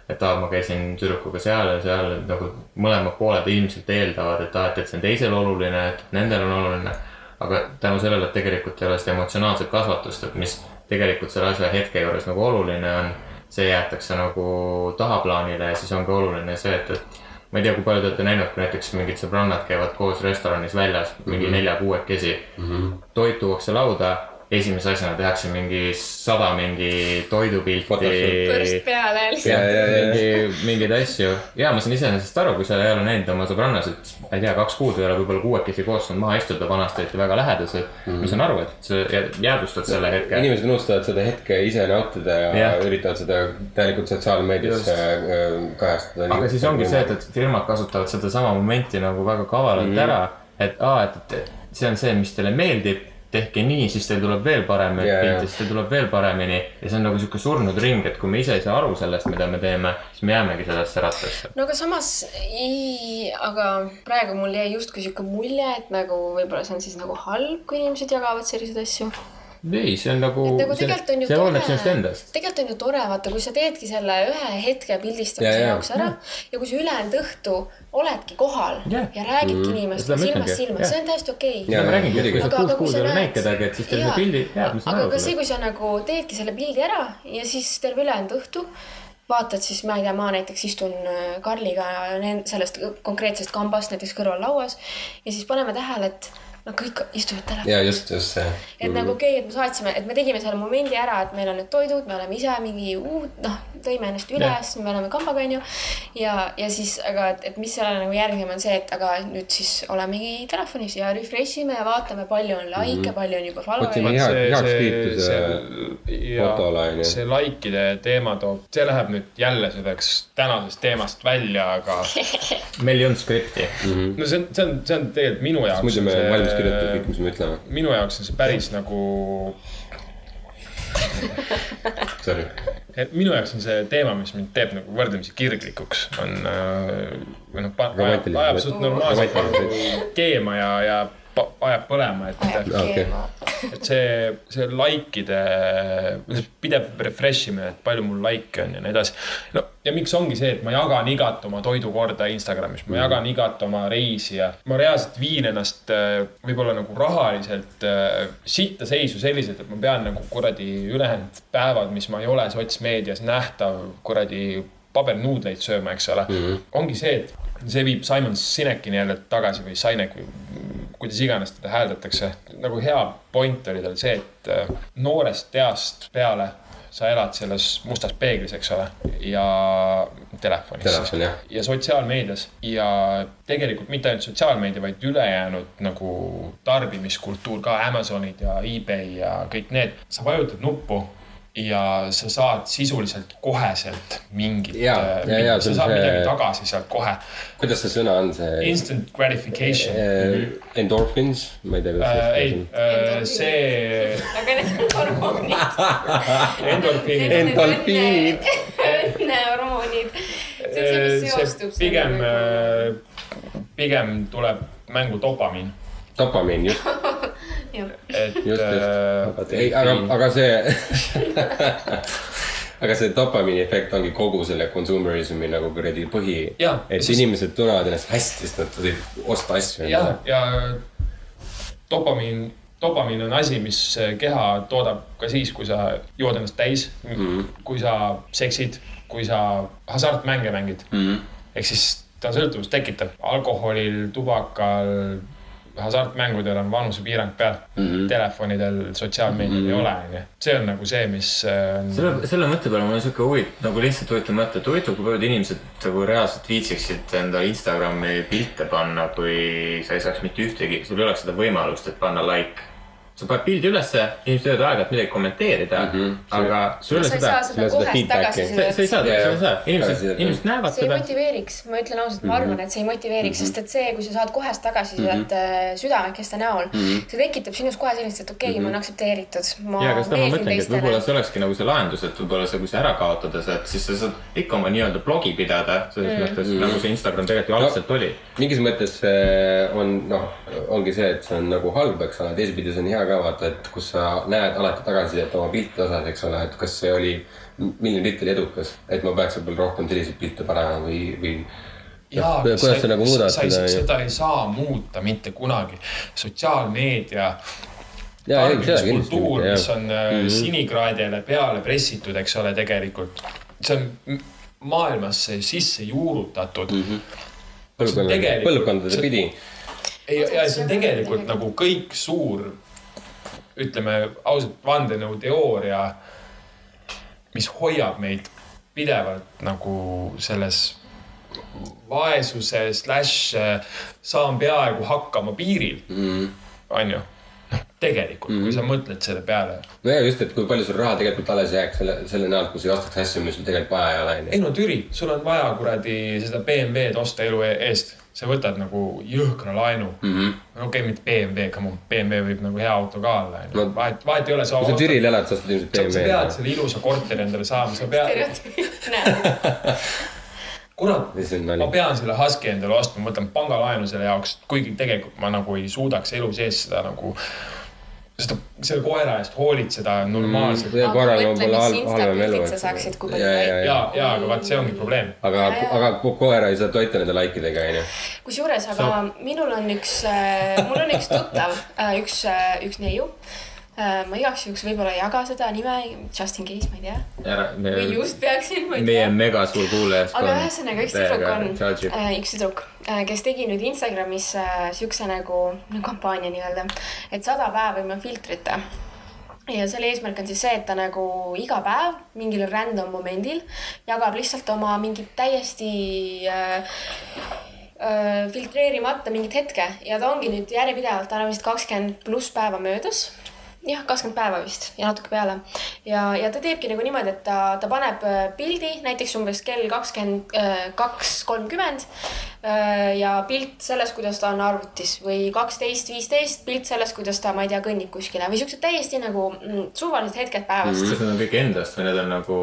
et aa, ma käisin tüdrukuga seal ja seal, nagu mõlemad pooled ilmselt eeldavad, et aa, et, et see on teisele oluline, et nendel on oluline. aga tänu sellele, et tegelikult ei ole seda emotsionaalset kasvatust, et mis tegelikult selle asja hetke juures nagu oluline on, see jäetakse nagu tahaplaanile ja siis ongi oluline see, et, et ma ei tea, kui palju te olete näinud, kui näiteks mingid sõbrannad käivad koos restoranis väljas mingi mm -hmm. nelja-kuuekesi mm. -hmm. toit tuuakse lauda, esimese asjana tehakse mingi sada mingi toidupilti põrst peale lihtsalt. mingi, mingeid asju ja ma saan iseenesest aru, kui sa ei ole näinud oma sõbrannasid, ma ei tea, kaks kuud ei ole võib-olla kuuekesi koos saanud maha istuda, vanasti olite väga lähedased mm. -hmm. ma saan aru, et sa jää- jäädvustad selle hetke. inimesed unustavad seda hetke ise nautida ja, ja. Üritavad seda täielikult sotsiaalmeedias äh, kajastada. aga siis ongi see, et, et firmad kasutavad sedasama momenti nagu väga kavalalt mm Mhm. -hmm. ära, et aa, et, et see on see, mis teile meeldib, tehke nii, siis teil tuleb veel parem yeah, pilt ja siis teil tuleb veel paremini. ja see on nagu sihuke surnud ring, et kui me ise ei saa aru sellest, mida me teeme, siis me jäämegi sellesse rattasse. no aga samas, aga praegu mul jäi justkui sihuke mulje, et nagu võib-olla see on siis nagu halb, kui inimesed jagavad selliseid asju. ei, see on nagu, nagu tegelikult on ju tore tegelikult on ju tore, vaata, kui sa teedki selle ühe hetke pildistamise Ja, ja. jaoks ära ja kui sa ülejäänud õhtu oledki kohal Jah. ja räägidki Mhm. inimestega silmast silma, see on täiesti okei. Ja, ma räägingi, et kui sa Aga- kuus kuud ei ole näinud kedagi, et siis teil see pildi. Jääb, aga aru ka see, kui sa nagu teedki selle pildi ära ja siis terve ülejäänud õhtu vaatad siis, ma ei tea, ma näiteks istun äh, Karliga sellest konkreetsest kambast näiteks kõrval lauas ja siis paneme tähele, et no kõik istuvad telefoni. ja just, just see. et nagu okei okay,, et me saatsime, et me tegime selle momendi ära, et meil on need toidud, me oleme ise mingi uut, noh, tõime ennast üles, me oleme kambaga, onju. ja, ja siis, aga et, et mis sellele nagu järgneb, on see, et aga nüüd siis olemegi telefonis ja refresh ime ja vaatame, palju on likee mm, -hmm. palju on juba follower'e. onju. see likeide teema toob, see läheb nüüd jälle selleks tänasest teemast välja, aga meil ei olnud skripti. no see on, see on, see on tegelikult minu jaoks. muidu me valmis kirjutame kõik, mis me ütleme. minu jaoks on see päris nagu, Sorry. et minu jaoks on see teema, mis mind teeb nagu võrdlemisi kirglikuks, on äh, või noh, ajab, suht normaalselt nagu keema ja, ja ajab põlema, et keema. et see, see likeide, pidev refresh imine, et palju mul likee on ja nii edasi. no ja miks ongi see, et ma jagan igat oma toidukorda Instagramis, ma jagan igat oma reisi ja ma reaalselt viin ennast äh, võib-olla nagu rahaliselt äh, sitta seisu selliselt, et ma pean nagu kuradi ülejäänud päevad, mis ma ei ole sotsmeedias nähtav, kuradi pabernuudleid sööma, eks ole mm. -hmm. ongi see, et see viib Simon Sinekini jälle tagasi või Sinek või kuidas iganes teda hääldatakse. nagu hea point oli tal see, et äh, noorest east peale sa elad selles mustas peeglis, eks ole, ja telefonis. Telefon, jah. ja sotsiaalmeedias ja tegelikult mitte ainult sotsiaalmeedia, vaid ülejäänud nagu tarbimiskultuur ka Amazonid ja eBay ja kõik need. sa vajutad nuppu ja sa saad sisuliselt koheselt mingit. Ja, ja, see sa saad see- midagi tagasi sealt kohe. kuidas see sõna on, see Instant gratification. äh, endorphins, ma ei tea, kuidas Äh, see ei, see aga need on hormoonid. endorfiinid, Endorfiinid. õnnehormoonid. see on see, mis see seostub. pigem, pigem tuleb mängu dopamiin, dopamiin, just, et just, just äh,. ei, aga, aga see aga see dopamiini efekt ongi kogu selle consumerism'i nagu kuradi põhi. Et sest- inimesed tunnevad ennast hästi, sest nad tohib osta asju. ja, ja dopamiin, dopamiin on asi, mis keha toodab ka siis, kui sa jood ennast täis mm, -hmm. kui sa seksid, kui sa hasartmänge mängid mm. -hmm. ehk siis ta on sõltuvust tekitav, alkoholil, tubakal, hasartmängudel on vanusepiirang peal mm, -hmm. telefonidel, sotsiaalmeedial mm -hmm. ei ole, onju. see on nagu see, mis äh, on selle, selle mõtte peale mul on siuke huvitav, nagu lihtsalt huvitav mõte, et huvitav, kui paljud inimesed nagu reaalselt viitsiksid enda Instagrami pilte panna, kui sa ei saaks mitte ühtegi, sul ei oleks seda võimalust, et panna like. Sa paned pildi ülesse, inimesed võivad aeg-ajalt midagi kommenteerida mm, -hmm. aga sul ei ole sa ei seda saa, seda seda kohest feedbacki. sa sa ei saa, sa ei saa, inimesed, inimesed näevad see ei seda. motiveeriks, ma ütlen ausalt, ma arvan, et see ei motiveeriks, sest et see, kui sa saad kohest tagasisidet mm -hmm. südamekeste näol mm, -hmm. see tekitab sinus kohe sellist, et okei okay,, ma olen aktsepteeritud. ja, aga seda ma mõtlengi, et võib-olla see olekski nagu see lahendus, et võib-olla see, kui see ära kaotada, et siis sa saad ikka oma nii-öelda blogi pidada, selles mm. mõttes nagu see Instagram tegelikult ju algselt oli. mingis mõttes äh, on noh, ongi see, et see on nagu halb, eks ole, teisipidi see on hea ka vaata, et kus sa näed alati tagasisidet oma pilti osas, eks ole, et kas see oli, milline pilt oli edukas, et ma peaks võib-olla rohkem selliseid pilte panema või, või. jaa, kuidas sa nagu muudad sa ei, seda, ei saa muuta mitte kunagi. sotsiaalmeedia tarbimiskultuur, mis on mm -hmm. sinikraadile peale pressitud, eks ole, tegelikult. see on maailmasse sisse juurutatud mm. -hmm. põlvkondade, pidi. ja, ja see on tegelikult nagu kõik suur, ütleme ausalt, vandenõuteooria, mis hoiab meid pidevalt nagu selles vaesuse slaš saan peaaegu hakkama piiril mm., onju. noh, tegelikult mm., kui sa mõtled selle peale. no ja just, et kui palju sul raha tegelikult alles jääks selle, selle näol, kui sa ei ostaks asju, mis sul tegelikult vaja ei ole, ei no Türi, sul on vaja kuradi seda BMW-d osta elu e- eest, sa võtad nagu jõhkra laenu mm. Mhm. -hmm. okei okay,, mitte BMW, come on, BMW võib nagu hea auto ka olla, onju vahet, vahet ei ole, kui sa Türil elad, sa ostad ilmselt sa, sa pead selle ilusa korteri endale saama, sa pead, kurat, ma pean selle Husky endale ostma, ma võtan pangalaenu selle jaoks, kuigi tegelikult ma nagu ei suudaks elu sees seda nagu, seda, selle koera eest hoolitseda normaalselt mm.. ja korraga on võib-olla halvem elu. sa saaksid, kui palju ja, ja, ja, ja, aga vaat see ongi probleem. aga, aga ko- koera ei saa toita nende like idega, onju. kusjuures, aga minul on üks, mul on üks tuttav, üks, üks neiu. Ma igaks juhuks võib-olla ei jaga seda nime, just in case, ma ei tea. või just peaksin, ma ei meie tea. mega suur kuulajaskond. aga ühesõnaga üks tüdruk on, üks tüdruk, kes tegi nüüd Instagramis äh, siukse nagu no, kampaania nii-öelda, et sada päeva ilma filtrita ja selle eesmärk on siis see, et ta nagu iga päev mingil random momendil jagab lihtsalt oma mingit täiesti äh, äh, filtreerimata mingit hetke ja ta ongi nüüd järjepidevalt, tal on vist kakskümmend pluss päeva möödas jah, kakskümmend päeva vist ja natuke peale. ja, ja ta teebki nagu niimoodi, et ta, ta paneb äh, pildi näiteks umbes kell kakskümmend kaks, kolmkümmend ja pilt sellest, kuidas ta on arvutis või kaksteist, viisteist pilt sellest, kuidas ta, ma ei tea, kõnnib kuskile või siuksed täiesti nagu mm, suvalised hetked päevast kas need on kõik endast või need on nagu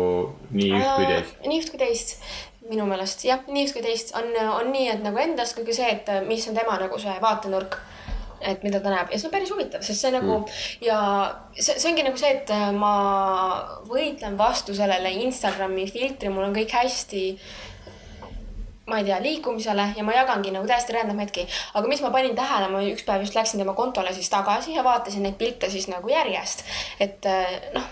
nii üht kui teist? nii üht kui teist, minu meelest jah, nii üht kui teist on, on nii, et nagu endast kui ka see, et mis on tema nagu see vaatenurk. Et mida ta näeb ja see on päris huvitav, sest see nagu mm. ja see, see ongi nagu see, et ma võitlen vastu sellele Instagrami filtri, mul on kõik hästi ma ei tea, liikumisele ja ma jagangi nagu täiesti random hetki. aga mis ma panin tähele, ma üks päev just läksin tema kontole siis tagasi ja vaatasin neid pilte siis nagu järjest. et eh, noh,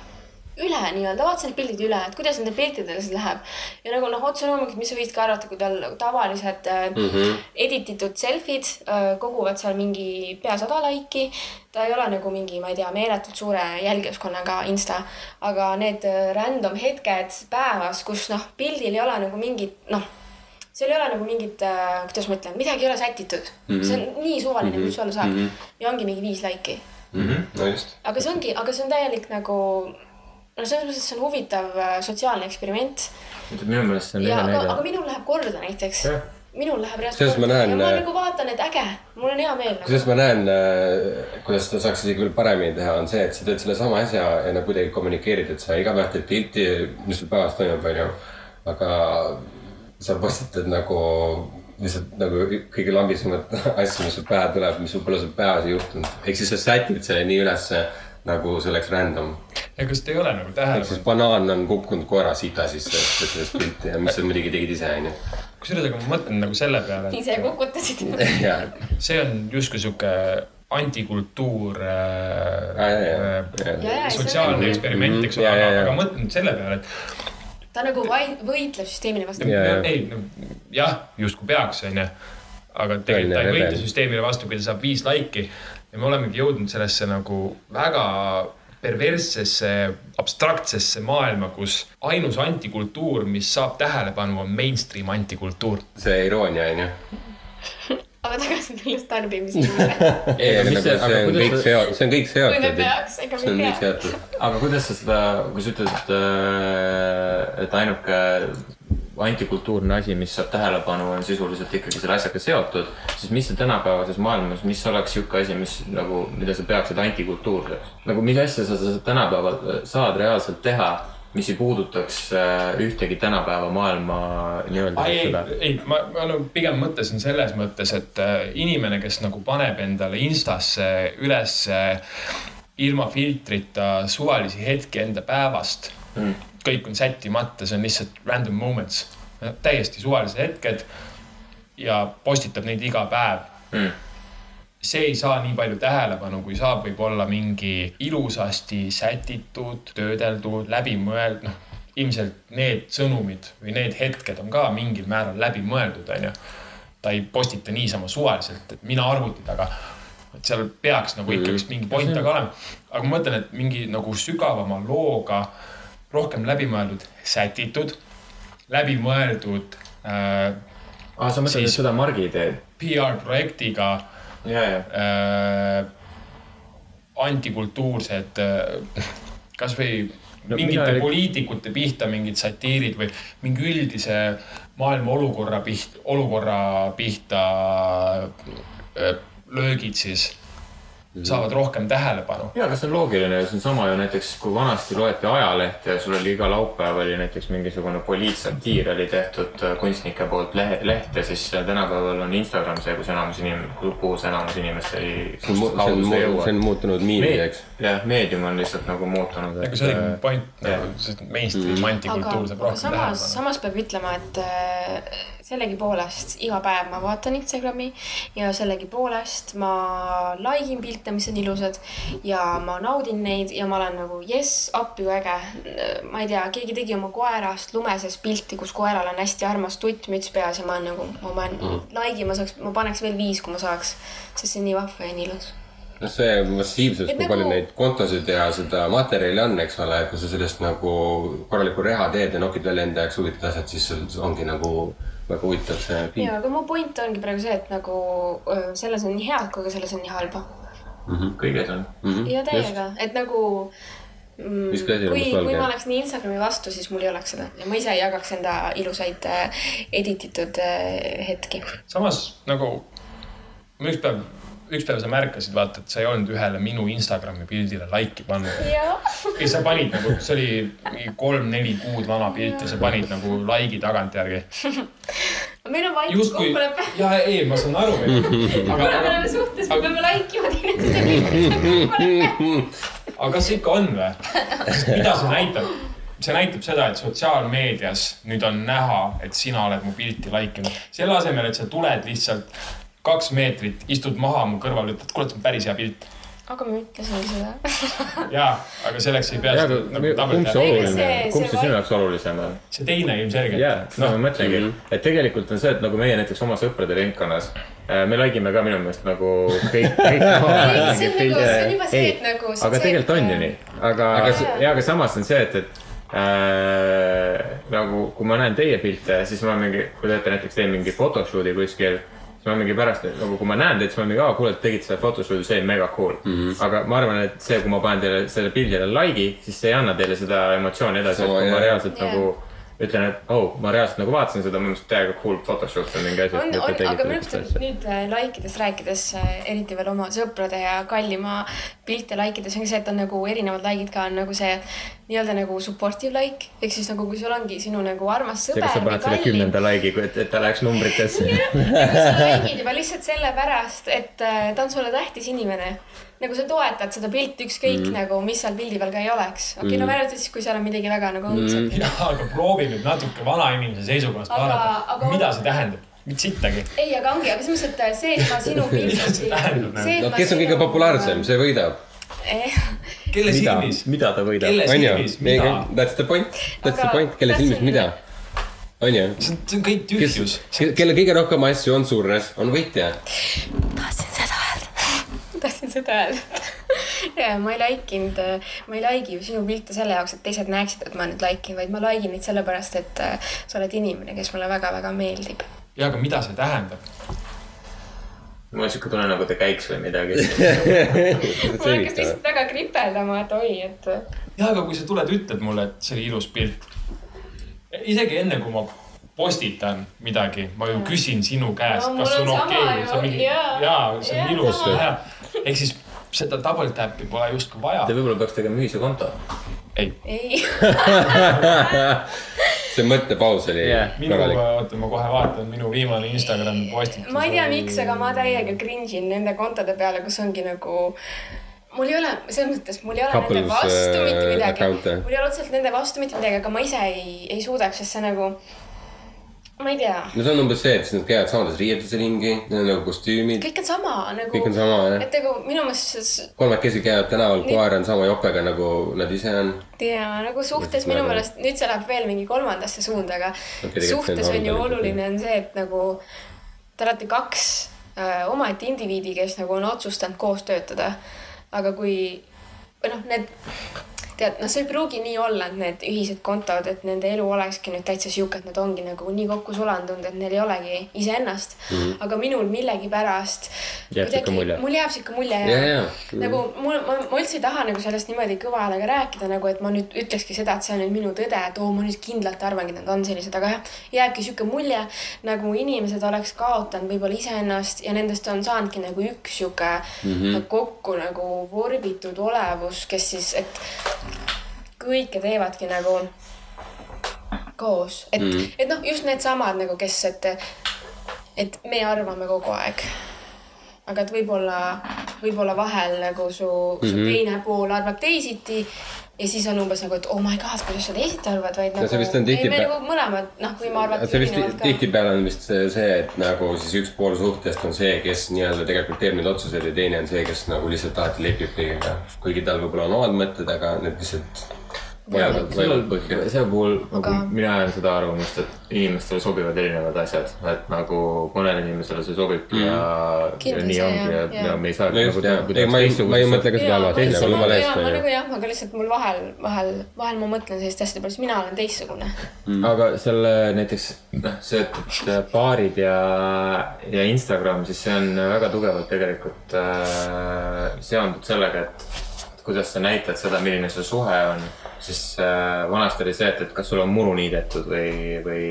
üle nii-öelda, vaatasin need pildid üle, et kuidas nendel piltidel siis läheb. ja nagu noh, otse loomulikult, mis sa võid ka arvata, kui tal tavalised mm -hmm. edititud selfid äh, koguvad seal mingi pea sada laiki. ta ei ole nagu mingi, ma ei tea, meeletult suure jälgijaskonnaga insta, aga need äh, random hetked päevas, kus noh, pildil ei ole nagu mingit noh seal ei ole nagu mingit, kuidas ma ütlen, midagi ei ole sätitud mm. -hmm. see on nii suvaline mm, -hmm. mis olla saab mm. -hmm. ja ongi mingi viis laiki. no just. aga see ongi, aga see on täielik nagu, no selles mõttes, et see on huvitav äh, sotsiaalne eksperiment. minu meelest see on hea aga, aga näide. minul läheb korda näiteks Jah.. minul läheb reaalselt Sellest ma näen, ma äh, nagu vaatan, et äge, mul on hea meel nagu.. kusjuures ma näen, kuidas seda saaks isegi veel paremini teha, on see, et sa teed sellesama asja ja nagu kuidagi kommunikeerid, et sa iga päev teed pilti, mis sul päevas toimub, onju. aga sa postitad nagu lihtsalt nagu kõige lambisemat asja, mis sul pähe tuleb, mis võib-olla sul päevas ei juhtunud. ehk siis sa sätid selle nii ülesse nagu see oleks random. ja kas te ei ole nagu tähele siis banaan on kukkunud koera sita sisse, et sellest pilti ja mis sa muidugi tegid ise, onju. kusjuures, aga ma mõtlen nagu selle peale, ise kukutasid. ja, et see on justkui sihuke antikultuur äh, ja äh,, sotsiaalne eksperiment, eks ole, aga, aga mõtlen selle peale, et ta nagu võitleb süsteemile vastu. Ei, jah, justkui peaks, onju. aga tegelikult ta ei võitle süsteemile vastu, kui ta saab viis laiki ja me olemegi jõudnud sellesse nagu väga perverssesse, abstraktsesse maailma, kus ainus antikultuur, mis saab tähelepanu, on mainstream antikultuur. see iroonia, onju. aga tagasi tulles tarbimise juurde. see- on kõik seotud, see on kõik kui me seotud. peaks, ega see on me ei kõik pea. seotud. aga kuidas sa seda, kui sa ütled, et, et ainuke antikultuurne asi, mis saab tähelepanu, on sisuliselt ikkagi selle asjaga seotud, siis mis see tänapäevases maailmas, mis oleks sihuke asi, mis nagu, mida sa peaksid antikultuurseks? nagu mis asja sa, sa tänapäeval saad reaalselt teha, mis ei puudutaks äh, ühtegi tänapäeva maailma nii-öelda ei, ei, ma, ma nagu pigem mõtlesin selles mõttes, et äh, inimene, kes nagu paneb endale Instasse ülesse ilma filtrita suvalisi hetki enda päevast mm.. Kõik on sättimata, see on lihtsalt random moments, täiesti suvalised hetked ja postitab neid iga päev mm.. see ei saa nii palju tähelepanu, kui saab võib-olla mingi ilusasti sätitud, töödeldud, läbimõeld-, noh, ilmselt need sõnumid või need hetked on ka mingil määral läbimõeldud, onju. ta ei postita niisama suvaliselt, et mina arvuti taga, et seal peaks nagu ikkagist mingi point taga olema. aga ma mõtlen, et mingi nagu sügavama looga, rohkem läbimõeldud, sätitud, läbimõeldud äh, aa, sa mõtled seda Margi ideed? PR projektiga ja, ja, äh, antikultuursed äh,, kasvõi No mingite mina poliitikute pihta mingid satiirid või mingi üldise maailma olukorra pihta, olukorra pihta äh, löögid siis saavad rohkem tähelepanu. ja, aga see on loogiline, see on sama ju näiteks, kui vanasti loeti ajalehte ja sul oli iga laupäev oli näiteks mingisugune poliitsatiir oli tehtud äh, kunstnike poolt lehe, lehte, siis äh, tänapäeval on Instagram see, kus enamus inim-, kuhu see enamus inimesi, kust see on muutunud miimideks. jah, meedium on lihtsalt nagu muutunud. aga see oligi mu point, nagu see mainstream Mhm. antikultuur saab aga rohkem samas, tähelepanu. samas peab ütlema, et äh, sellegipoolest iga päev ma vaatan Instagrami ja sellegipoolest ma like in pilte, mis on ilusad ja ma naudin neid ja ma olen nagu jess, appi kui äge. ma ei tea, keegi tegi oma koerast lumeses pilti, kus koeral on hästi armas tuttmüts peas ja ma olen nagu, ma panen mm. like, ma saaks, ma paneks veel viis, kui ma saaks, sest see on nii vahva ja nii ilus. noh, see massiivsus, Et kui nagu- palju neid kontosid ja seda materjali on, eks ole, kui sa sellest nagu korralikku reha teed ja nokid välja enda jaoks huvitavad asjad, siis sul ongi nagu väga huvitav see ja, pilt. aga mu point ongi praegu see, et nagu selles on nii head kui ka selles on nii halba kõiges on. ja täiega, et nagu mm, kui, kui ma oleks nii Instagrami vastu, siis mul ei oleks seda. Ja ma ise ei jagaks enda ilusaid äh, edititud äh, hetki. samas nagu ma ükspäev, ükspäev sa märkasid, vaata, et sa ei olnud ühele minu Instagrami pildile like'i pannud. ja sa panid nagu, see oli mingi kolm-neli kuud vana pilt ja sa panid nagu like'i tagantjärgi. meil on justkui kokkulepe.. ja ei, ma saan aru, aga, me oleme suhtes, me peame like ima teineteise. aga kas ikka on või? mida see näitab? see näitab seda, et sotsiaalmeedias nüüd on näha, et sina oled mu pilti like inud. selle asemel, et sa tuled lihtsalt kaks meetrit, istud maha mu kõrval, ütled, kuule, see on päris hea pilt. aga ma ütlesingi seda jaa, aga selleks ei pea seda nagu kumb see oluline see-, kumb see see sinu jaoks olulisem on? see teine ilmselgelt. jaa, no ma mõtlengi, et tegelikult on see, et nagu meie näiteks oma sõprade ringkonnas, me like ime ka minu meelest nagu kõik, kõik Ei, see on nagu- see on juba see, et nagu aga tegelikult on ju nii, aga, Aga ja, aga samas on see, et, et äh, nagu kui ma näen teie pilte, siis ma mingi, kui te teete näiteks teen mingi photoshoot'i kuskil siis ma mingi pärast nagu, kui ma näen teid, siis ma mingi, aa kuule, et tegite selle photoshoot'i, see oli mega cool mm. -hmm. aga ma arvan, et see, kui ma panen teile selle pildile like'i, siis see ei anna teile seda emotsiooni edasi, et kui ma reaalselt Jah. nagu ütlen, et oh, ma reaalselt nagu vaatasin seda, minu meelest täiega cool photoshoot on mingi asi. on, on, aga minu arust nüüd äh, like idest rääkides, eriti veel oma sõprade ja kallima pilte like ides ongi see, et on nagu erinevad like'id ka on nagu see nii-öelda nagu supportive like ehk siis nagu kui sul ongi sinu nagu armas sõber sa paned selle kümnenda like'i, et, et ta läheks numbritesse. sa like'id juba lihtsalt sellepärast, et äh, ta on sulle tähtis inimene. Nagu sa toetad seda pilti ükskõik mm. nagu, mis seal pildi peal ka ei oleks. okei okay, mm., no välja arvatud siis, kui seal on midagi väga nagu õudset mm.. jaa, aga proovi nüüd natuke vanainimese seisukohast vaadata aga-, mida see tähendab, mitte sittagi. ei, aga ongi, aga selles mõttes, et see, et ma sinu nagu? no kes on kõige populaarsem, see võidab. kelle mida silmis,? mida ta võidab? kelle on silmis,, mida? that's the point, that's the Aga point, kelle silmis tahtsin- mida. on ju, see on, see on kõik tühjus., kelle kõige rohkem asju on surres, on võitja. tahtsin seda öelda. ja ma ei like inud, ma ei like'i ju sinu pilte selle jaoks, et teised näeksid, et ma nüüd like in, vaid ma like in neid sellepärast, et äh, sa oled inimene, kes mulle väga-väga meeldib. jaa, aga mida see tähendab? mul on siuke tunne, nagu ta käiks või midagi. mul hakkas lihtsalt väga kripeldama, et oi, et jaa, aga kui sa tuled, ütled mulle, et see oli ilus pilt. isegi enne, kui ma postitan midagi, ma ju küsin sinu käest No kas on okei okay,, see on mingi, jaa. see on Jaa, ilus sama.. ehk siis seda double tap'i pole justkui vaja Te. võib-olla peaks tegema ühise konto. ei, ei. see mõttepaus oli Jah. minu, oota, ma kohe vaatan, minu viimane Instagrami postitus. ma ei tea, miks, aga ma täiega cringe in nende kontode peale, kus ongi nagu mul ei ole, selles mõttes, mul ei ole Couples, nende vastu äh, mitte midagi. account'e. mul ei ole otseselt nende vastu mitte midagi, aga ma ise ei, ei suudaks, sest see nagu, ma ei tea, no see on umbes see, et siis nad käivad samades riietuses ringi, neil on nagu kostüümid, kõik on sama nagu. kõik on sama jah. et nagu minu meelest see kolmekesi käivad tänaval, koer on sama jopega nagu nad ise on. ja nagu suhtes minu nagu- meelest, nüüd see läheb veel mingi kolmandasse suunda, aga on suhtes on ju oluline on see, et nagu te olete kaks äh, omaette indiviidi, kes nagu on otsustanud koos töötada. aga kui, või noh, need tead, noh, see ei pruugi nii olla, et need ühised kontod, et nende elu olekski nüüd täitsa sihuke, et nad ongi nagu nii kokku sulandunud, et neil ei olegi iseennast mm. -hmm. aga minul millegipärast. Mulje. mul jääb sihuke mulje ja, ja, nagu mul, ma, ma üldse ei taha nagu sellest niimoodi kõva häälega rääkida nagu, et ma nüüd ütlekski seda, et see on nüüd minu tõde, et oo, ma nüüd kindlalt arvangi, et nad on sellised, aga jah, jääbki sihuke mulje, nagu inimesed oleks kaotanud võib-olla iseennast ja nendest on saanudki nagu üks sihuke mm -hmm. kokku nagu vorbitud olevus, kes siis, et kõike teevadki nagu koos, et mm, et noh, just needsamad nagu, kes, et, et me arvame kogu aeg aga et võib-olla, võib-olla vahel nagu su mm, -hmm. su Mhm. teine pool arvab teisiti ja siis on umbes nagu, et oh my god, kuidas sa teisiti arvad, vaid nagu see vist on tihtipeale- nagu mõlemad, noh, võime arvata see vist tihtipeale on vist see- see, et nagu siis üks pool suhtest on see, kes nii-öelda tegelikult teeb neid otsuseid ja teine on see, kes nagu lihtsalt alati lepib kõigega. kuigi tal võib-olla on omad mõtted, aga need lihtsalt vajavad, vajavad põhja. selle puhul nagu Aga- mina ajan seda arvamust, et inimestele sobivad erinevad asjad, et nagu mõnele inimesele see sobibki mm. ja, ja Kindlasti, nii ongi ja, ja, ja me ei saa no just jah, ei ma ei, ma ei mõtle ka seda halvasti, nagu ja ma onju nagu. jah, aga lihtsalt mul vahel, vahel, vahel ma mõtlen selliste asjade peale, sest mina olen teistsugune. mm.. aga selle näiteks noh, see, et baarid ja, ja Instagram, siis see on väga tugevalt tegelikult äh, seondub sellega, et kuidas sa näitad seda, milline su suhe on. siis äh, vanasti oli see, et, et kas sul on muru niidetud või, või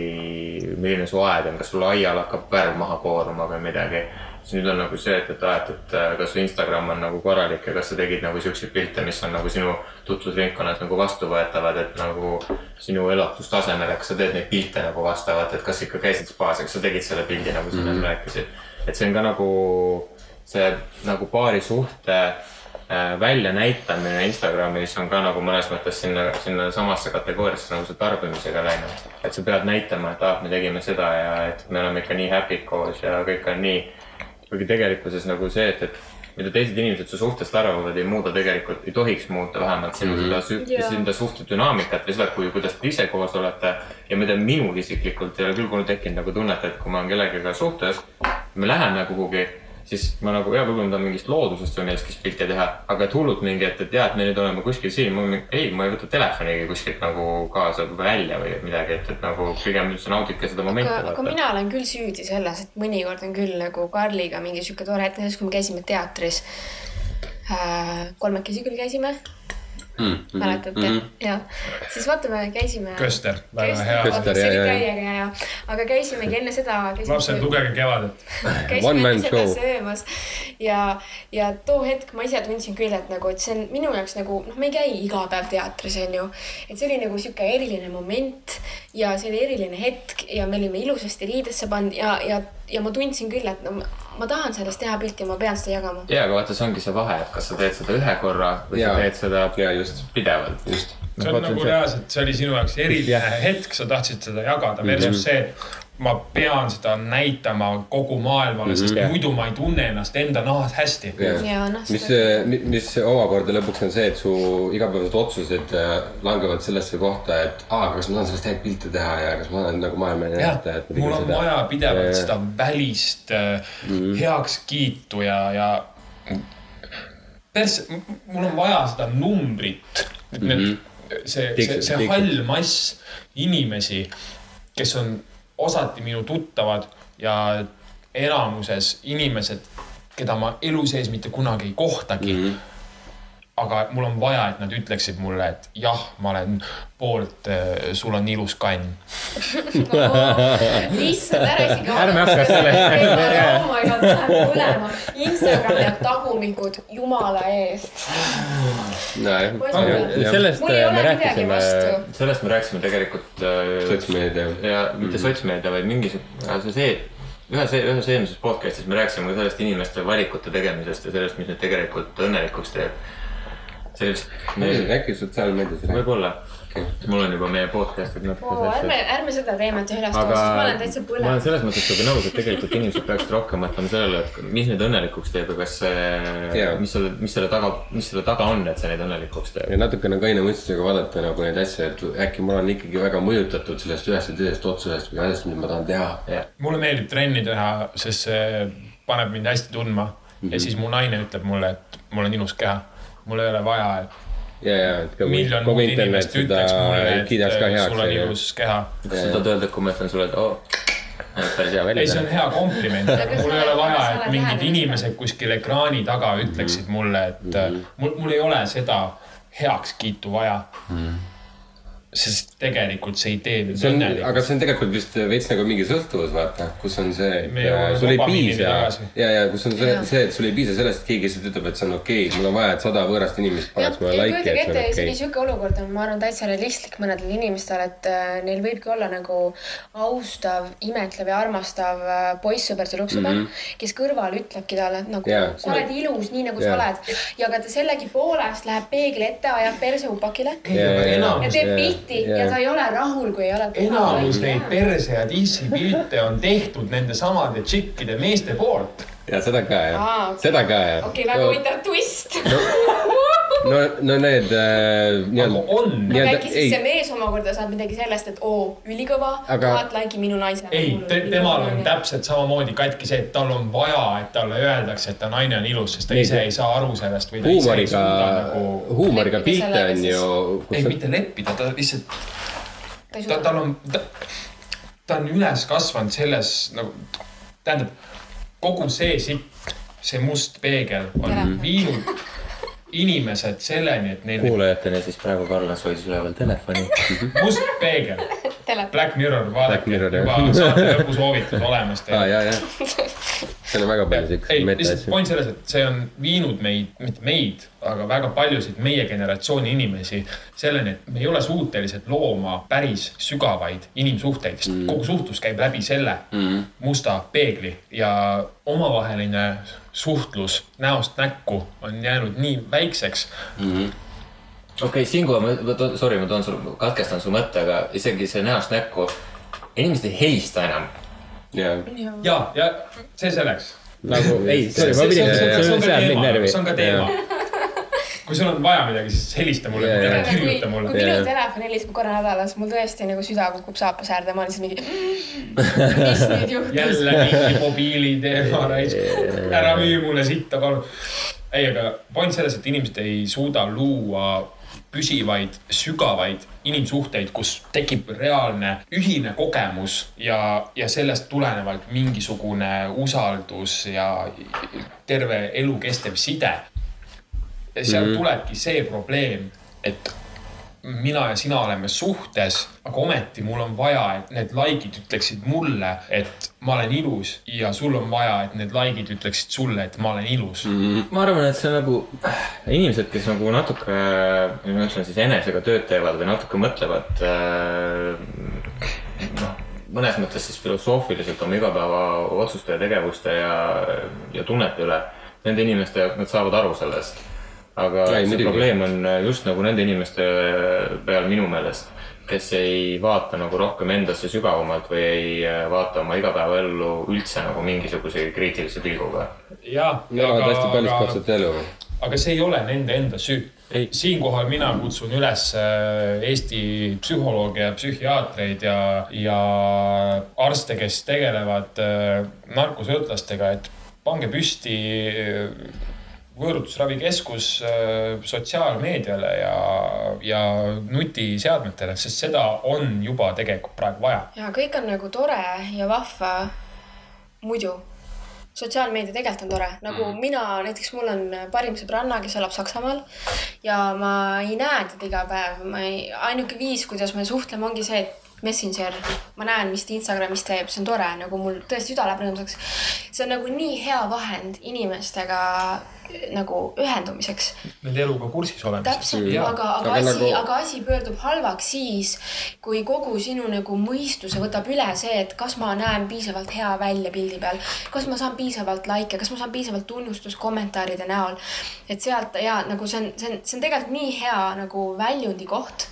milline su aed on, kas sul aial hakkab värv maha kooruma või midagi siis nüüd on nagu see, et, et aa, et, äh, kas su Instagram on nagu korralik ja kas sa tegid nagu siukseid pilte, mis on nagu sinu tutvusringkonnas nagu vastuvõetavad, et nagu sinu elatustasemele, kas sa teed neid pilte nagu vastavalt, et kas ikka käisid spaas ja kas sa tegid selle pildi, nagu sa mm. rääkisid. et see on ka nagu see nagu paari suhte väljanäitamine Instagramis on ka nagu mõnes mõttes sinna, sinna samasse kategooriasse nagu see tarbimisega läinud. et sa pead näitama, et aa, me tegime seda ja et me oleme ikka nii happy'd koos ja kõik on nii. kuigi tegelikkuses nagu see, et, et mida teised inimesed su suhtest arvavad, ei muuda tegelikult, ei tohiks muuta vähemalt sinu seda sü- Jaa. seda suhte dünaamikat või seda, kui, kuidas te ise koos olete. ja mida minul isiklikult ei ole küll kunagi tekkinud nagu tunnet, et kui ma olen kellegagi suhtes, me läheme kuhugi siis ma nagu ja võib-olla ma tahan mingist loodusest või millestki pilte teha, aga et hullult mingi, et, et jaa, et me nüüd oleme kuskil siin, ei, ma ei võta telefonigi kuskilt nagu kaasa välja või midagi, et, et nagu pigem üldse naudike seda momenti. aga, aga mina olen küll süüdi selles, et mõnikord on küll nagu Karliga mingi sihuke tore hetk, näiteks kui me käisime teatris äh,. kolmekesi küll käisime, Mm, mäletate mm? -hmm. ja siis vaata, me käisime. Köster, väga hea. Köster, see oli jah, jah. täiega hea, aga käisimegi enne seda. lapsed, lugege Kevadet. One käisime man enne seda show. söömas ja, ja too hetk ma ise tundsin küll, et nagu, et see on minu jaoks nagu noh, me ei käi iga päev teatris, onju. et see oli nagu sihuke eriline moment ja see oli eriline hetk ja me olime ilusasti riidesse pandud ja, ja, ja ma tundsin küll, et no ma, tahan sellest teha pilti, ma pean seda jagama. ja, aga vaata, see ongi see vahe, et kas sa teed seda ühe korra või Jaa. sa teed seda ja just, pidevalt. just. see on nagu reaalselt, see oli sinu jaoks eriline hetk, sa tahtsid seda jagada versus see, et ma pean seda näitama kogu maailmale, sest Jah. muidu ma ei tunne ennast enda nahas hästi. Ja noh, mis seda-, mis omakorda lõpuks on see, et su igapäevased otsused äh, langevad sellesse kohta, et aa, kas ma saan sellest häid pilte teha ja kas ma saan nagu maailmale jah näidata, mul on vaja pidevalt seda välist äh, Mhm. heakskiitu ja, ja pers-, mul on vaja seda numbrit. et need, see, see, Mhm. Tiksud, see tiksud. hall mass inimesi, kes on osati minu tuttavad ja enamuses inimesed, keda ma elu sees mitte kunagi ei kohtagi mm. -hmm aga mul on vaja, et nad ütleksid mulle, et jah, ma olen poolt, sul on ilus kann. issand, ära isegi. Ärme hakka sellest- oh my god, läheb põlema. Instagram jääb tagumikud, jumala eest. nojah, sellest äh, me rääkisime sellest me rääkisime tegelikult äh, sotsmeedia. ja mitte sotsmeedia, vaid mingisugune, see see, ühes, ühes eelmises podcast'is me rääkisime ka sellest inimeste valikute tegemisest ja sellest, mis neid tegelikult õnnelikuks teeb. sellist, äkki sotsiaalmeedias võib-olla, mul on juba meie podcast'id natuke oo, ärme, ärme seda teemat üles sest ma olen täitsa ma olen selles mõttes sinuga nõus, et tegelikult inimesed peaksid rohkem mõtlema sellele, et mis neid õnnelikuks teeb ja kas see mis selle, mis selle taga, mis selle taga on, et see neid õnnelikuks teeb. ja natukene kaine mõistusega vaadata nagu neid asju, et äkki ma olen ikkagi väga mõjutatud sellest ühest või teisest otsusest või asjast, mida ma tahan teha. mulle meeldib trenni teha, sest see paneb mind hästi tundma mm. -hmm. ja siis mu naine ütleb mulle, et mul on ilus keha. Mul ei ole vaja, et ja, ja, et kogu, miljon muud inimest ütleks mulle, ka et heaks sul on. ilus keha. kas sa tahad öelda, et kui ma ütlen sulle, et oo, päris hea välja ei, see on hea kompliment, aga mul ei ole vaja, et mingid inimesed kuskil ekraani taga ütleksid mulle, et äh, mul, mul ei ole seda heakskiitu vaja. Sest tegelikult see ei tee mind see on, aga õnnelikuks. see on tegelikult vist veits nagu mingi sõltuvus, vaata, kus on see, äh, sul ei piisa ja, ja kus on see see, et sul ei piisa sellest, et keegi lihtsalt ütleb, et see on okei okay., mul on vaja, et sada võõrast inimest paneks mulle kujutage et see on isegi okei. sihuke olukord on, ma arvan, täitsa realistlik mõnedel inimestel, et äh, neil võibki olla nagu austav, imetlev ja armastav äh, poissõber, tüdruksõber mm, -hmm. kes kõrval ütlebki talle, et nagu Jaa. sa oled ilus, nii nagu Jaa. sa oled. ja aga ta sellegipoolest läheb peegli ette, ajab perse upakile ei, aga ja enamus, teeb pilti ja ta ei ole rahul, kui ei ole. enamus neid perse ja dissi pilte on tehtud nende samade tšikkide meeste poolt. ja seda ka jah Aa, okei. seda ka jah okei, väga huvitav twist. no, no need äh, aga on. Nii-öelda- äkki siis ei. see mees omakorda saab midagi sellest, et oo, ülikõva, Aga- tuhat laiki minu naisele. ei, temal on täpselt samamoodi katki see, et tal on vaja, et talle öeldakse, et ta naine on ilus, sest ta Nii, ise see- ei saa aru sellest ta huumoriga nagu, huumoriga pilte on ju, ei mitte leppida, ta lihtsalt, ta ta, tal on, ta on üles kasvanud selles nagu, tähendab, kogu see sitt, see must peegel on viinud inimesed selleni, et neil kuulajatele siis praegu Karlas hoidis üleval telefoni. must peegel, telefoni. Black Mirror, vaadake, juba saate lõpusoovitus olemas teil. ja, ja, seal on väga palju ei siukseid, lihtsalt metaasju. point selles, et see on viinud meid, mitte meid, aga väga paljusid meie generatsiooni inimesi selleni, et me ei ole suutelised looma päris sügavaid inimsuhteid, sest mm. kogu suhtlus käib läbi selle mm. musta peegli ja omavaheline suhtlus näost näkku on jäänud nii väikseks. Okei okay,, siinkohal ma, ma toon, sorry, ma toon sul, katkestan su mõtte, aga isegi see näost näkku, inimesed ei helista enam. ja, ja, ja see selleks, nagu ei, sorry, ma pidin, on- see on- ka teema, see on ka teema. kui sul on vaja midagi, siis helista mulle jaa., kui, kirjuta kui mulle. minu telefon helistab korra nädalas, mul tõesti nagu süda kukub saapas äärde, ma olen siis mingi, mis nüüd juhtus? jälle mingi mobiiliteema raisk, ära müü mulle sitta, palun. ei, aga point selles, et inimesed ei suuda luua püsivaid, sügavaid inimsuhteid, kus tekib reaalne ühine kogemus ja, ja sellest tulenevalt mingisugune usaldus ja terve elukestev side. ja seal mm -hmm. tulebki see probleem, et mina ja sina oleme suhtes, aga ometi mul on vaja, et need likeid ütleksid mulle, et ma olen ilus ja sul on vaja, et need likeid ütleksid sulle, et ma olen ilus mm.. ma arvan, et see on nagu inimesed, kes nagu natuke, ma ütlen siis enesega tööd teevad või natuke mõtlevad. noh, mõnes mõttes siis filosoofiliselt oma igapäevaotsuste ja tegevuste ja, ja tunnete üle. Nende inimeste jaoks, nad saavad aru sellest. Aga Ei, see muidugi. probleem on just nagu nende inimeste peal minu meelest, kes ei vaata nagu rohkem endasse sügavamalt või ei vaata oma igapäevaellu üldse nagu mingisuguse kriitilise pilguga ja, aga, elu. aga see ei ole nende enda süü. siinkohal mina kutsun üles äh, Eesti psühholooge ja psühhiaatreid ja, ja arste, kes tegelevad äh, narkosõltlastega, et pange püsti äh, võõrutusravikeskus äh, sotsiaalmeediale ja, ja nutiseadmetele, sest seda on juba tegelikult praegu vaja. ja kõik on nagu tore ja vahva muidu. sotsiaalmeedia tegelikult on tore, nagu mm. mina näiteks, mul on parim sõbranna, kes elab Saksamaal ja ma ei näe teda iga päev, ma ei, ainuke viis, kuidas me suhtleme, ongi see, et Messenger, ma näen, mis ta Instagramis teeb, see on tore, nagu mul tõesti süda läheb rõõmsaks. see on nagu nii hea vahend inimestega nagu ühendumiseks Nende eluga kursis olemiseks. täpselt, aga, aga Aga asi nagu- aga asi pöördub halvaks siis, kui kogu sinu nagu mõistuse võtab üle see, et kas ma näen piisavalt hea välja pildi peal, kas ma saan piisavalt likee, kas ma saan piisavalt tunnustust kommentaaride näol. et sealt ja nagu see on, see on, see on tegelikult nii hea nagu väljundi koht,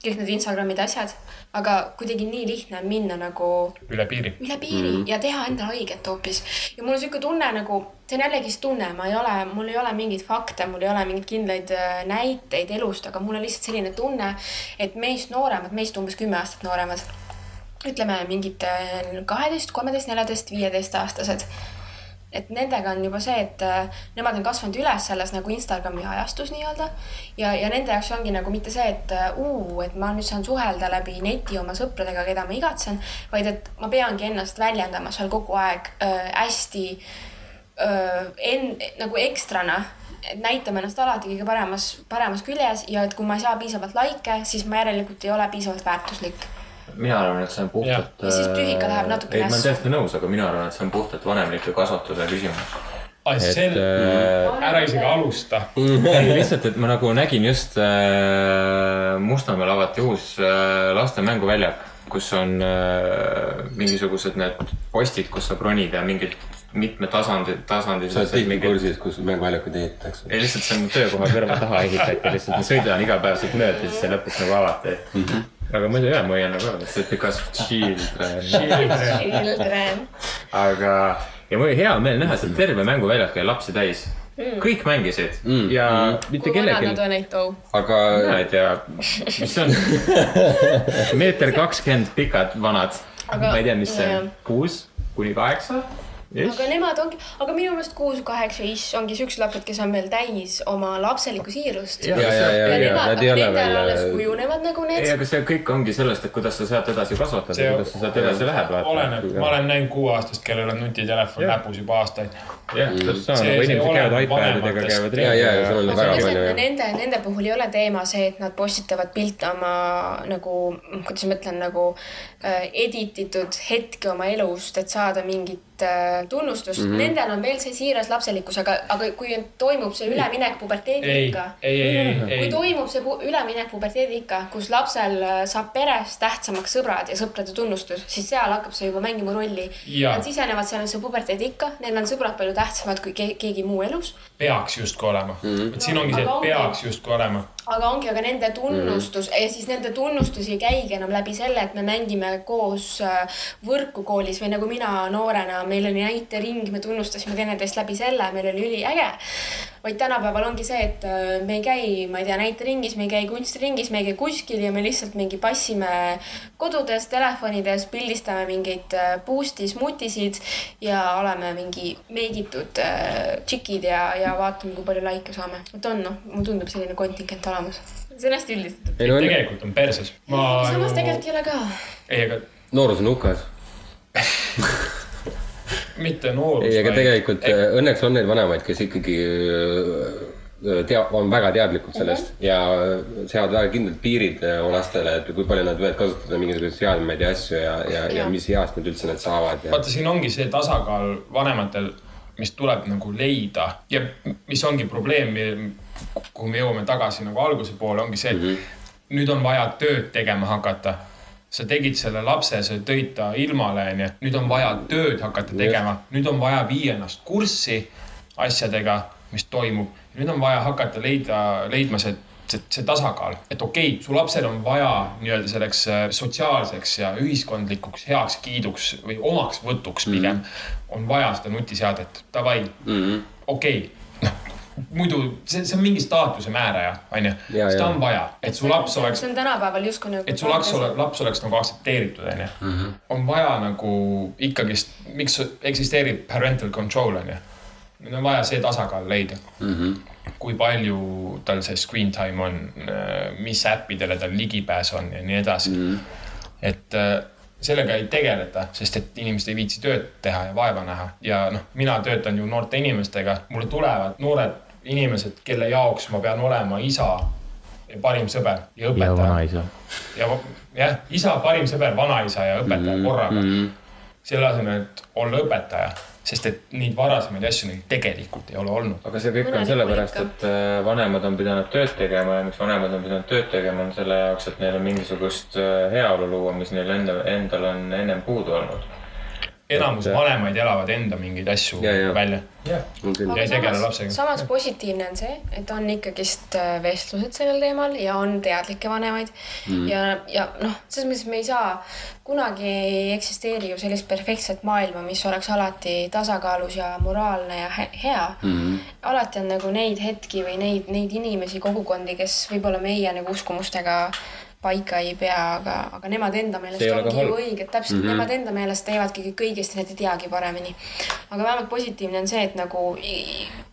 kõik need Instagramid ja asjad, aga kuidagi nii lihtne on minna nagu üle piiri. üle piiri mm. ja teha endale haiget hoopis. ja mul on sihuke tunne nagu, see on jällegi see tunne, ma ei ole, mul ei ole mingeid fakte, mul ei ole mingeid kindlaid äh, näiteid elust, aga mul on lihtsalt selline tunne, et meist nooremad, meist umbes kümme aastat nooremad, ütleme mingid äh, kaheteist, kolmeteist, neljateist, viieteistaastased et nendega on juba see, et äh, nemad on kasvanud üles selles nagu Instagrami ajastus nii-öelda ja, ja nende jaoks ongi nagu mitte see, et äh, uu, et ma nüüd saan suhelda läbi neti oma sõpradega, keda ma igatsen, vaid et ma peangi ennast väljendama seal kogu aeg äh, hästi äh, en-, nagu ekstrana, et näitame ennast alati kõige paremas, paremas küljes ja et kui ma ei saa piisavalt likee, siis ma järelikult ei ole piisavalt väärtuslik. Mina arvan, et see on puhtalt. Ja siis psüühika läheb natuke ei, ma olen nässu. täiesti nõus, aga mina arvan, et see on puhtalt vanemliku kasvatuse küsimus. sel-, äh, ära isegi alusta. ei, lihtsalt, et ma nagu nägin just äh, Mustamäel avati uus äh, laste mänguväljak, kus on äh, mingisugused need postid, kus saab ronida ja mingid mitmetasandid, tasandid. sa oled tihti kursis, kus mänguväljakuid ehitatakse. ei, lihtsalt see on töökoha kõrva taha ehitati, lihtsalt ma sõidan igapäevaselt mööda, siis see lõpuks nagu avati mm. -hmm. Aga muidu jah, ma hoian nagu arvan, et because children. Children. aga, ja mul oli hea meel näha, et terve mänguväljak oli lapsi täis. kõik mängisid mm. ja mm. mitte kui vanad kellelgi nad on, ei too? aga ei tea, mis see on. meeter kakskümmend pikad, vanad. Aga- ma ei tea, mis see on, kuus kuni kaheksa. Aga nemad ongi, aga minu meelest kuus, kaheksa, ish ongi siuksed lapsed, kes on veel täis oma lapselikku siirust. Ja, ja, ja, ja, ja ja, nemad, nad ei ole veel- alles kujunevad nagu ei, need. aga see kõik ongi sellest, et kuidas sa sealt edasi kasvatad See ja kuidas sa sealt edasi lähed. oleneb, ma olen näinud kuueaastast, kellel on nutitelefon näpus juba aastaid. jah, täpselt sama, See- nagu inimesed käivad iPadidega, käivad et. nende, nende puhul ei ole teema see, et nad postitavad pilte oma nagu, kuidas ma ütlen, nagu äh, edit itud hetki oma elust, et saada mingit äh, tunnustust mm. -hmm. Nendel on veel see siiras lapselikkus, aga, aga kui toimub see üleminek puberteedi ei ikka,, ei, ei, ei, kui toimub see pu- üleminek puberteedi ikka, kus lapsel äh, saab peres tähtsamaks sõbrad ja sõprade tunnustus, siis seal hakkab see juba mängima rolli. Nad sisenevad sellesse puberteedi ikka, neil on sõbrad palju tähtsamad kui ke keegi muu elus. peaks justkui olema. et siin ongi see, et peaks justkui olema. Aga ongi, aga nende tunnustus mm -hmm. ja siis nende tunnustus ei käigi enam läbi selle, et me mängime koos äh, võrku koolis või nagu mina noorena, meil oli näitering, me tunnustasime teineteist läbi selle, meil oli üliäge. Vaid tänapäeval ongi see, et äh, me ei käi, ma ei tea, näiteringis, me ei käi kunstiringis, me ei käi kuskil ja me lihtsalt mingi passime kodudes, telefonides, pildistame mingeid äh, boost'i smutisid ja oleme mingi meigitud äh, tšikid ja, ja vaatame, kui palju likee saame. et on noh, mulle tundub selline kontingent olemas. see on hästi üldistatud. ei no tegelikult on perses. ma samas tegelikult ei ole ka. ei, aga noorus on hukas. mitte noorus. ei, aga tegelikult äh, õnneks on neid vanemaid, kes ikkagi äh, tea-, on väga teadlikud sellest ja seavad väga kindlad piirid äh, lastele, et kui palju nad võivad kasutada mingisuguseid seadmeid ja asju ja, ja, ja mis east nad üldse need saavad ja vaata, siin ongi see tasakaal vanematel, mis tuleb nagu leida ja mis ongi probleem, kuhu me jõuame tagasi nagu alguse poole, ongi see, et mm -hmm. nüüd on vaja tööd tegema hakata. Sa tegid selle lapse, sa tõid ta ilmale, onju, nüüd on vaja tööd hakata tegema, nüüd on vaja viia ennast kurssi asjadega, mis toimub. nüüd on vaja hakata leida, leidma see see, see tasakaal, et okei okay,, su lapsel on vaja nii-öelda selleks äh, sotsiaalseks ja ühiskondlikuks heakskiiduks või omaksvõtuks pigem mm -hmm. on vaja seda nutiseadet, davai mm -hmm., okei okay., muidu see, see on mingi staatuse määraja, onju, Ja, seda ja. on vaja, et su laps oleks see on tänapäeval justkui nagu. et su laps ole, laps oleks nagu aktsepteeritud, onju. on vaja nagu ikkagist, miks eksisteerib parental control, onju. nüüd on vaja see tasakaal leida mm. -hmm. kui palju tal see screen time on, mis äppidele tal ligipääs on ja nii edasi mm. -hmm. et äh, sellega ei tegeleta, sest et inimesed ei viitsi tööd teha ja vaeva näha ja noh, mina töötan ju noorte inimestega, mulle tulevad noored inimesed, kelle jaoks ma pean olema isa ja parim sõber ja ja õpetaja vanaisa. ja jah, isa, parim sõber, vanaisa ja õpetaja mm, korraga mm.. selle asemel, et olla õpetaja, sest et neid varasemaid asju neil tegelikult ei ole olnud. aga see kõik on sellepärast, et äh, vanemad on pidanud tööd tegema ja miks vanemad on pidanud tööd tegema, on selle jaoks, et neil on mingisugust äh, heaolu luua, mis neil enda, endal on ennem puudu olnud. Enamus Et- vanemaid elavad enda mingeid asju Ja, ja. välja. on küll. Ja ei tegele lapsega. samas positiivne on see, et on ikkagist äh, vestlused sellel teemal ja on teadlikke vanemaid mm.. ja, ja noh, selles mõttes me ei saa, kunagi ei eksisteeri ju sellist perfektset maailma, mis oleks alati tasakaalus ja moraalne ja he- hea mm.. alati on nagu neid hetki või neid, neid inimesi, kogukondi, kes võib-olla meie nagu uskumustega paika ei pea, aga, aga nemad enda meelest ongi ju õiged, täpselt mm, -hmm. nemad enda meelest teevadki kõik õigesti, nad ei teagi paremini. aga vähemalt positiivne on see, et nagu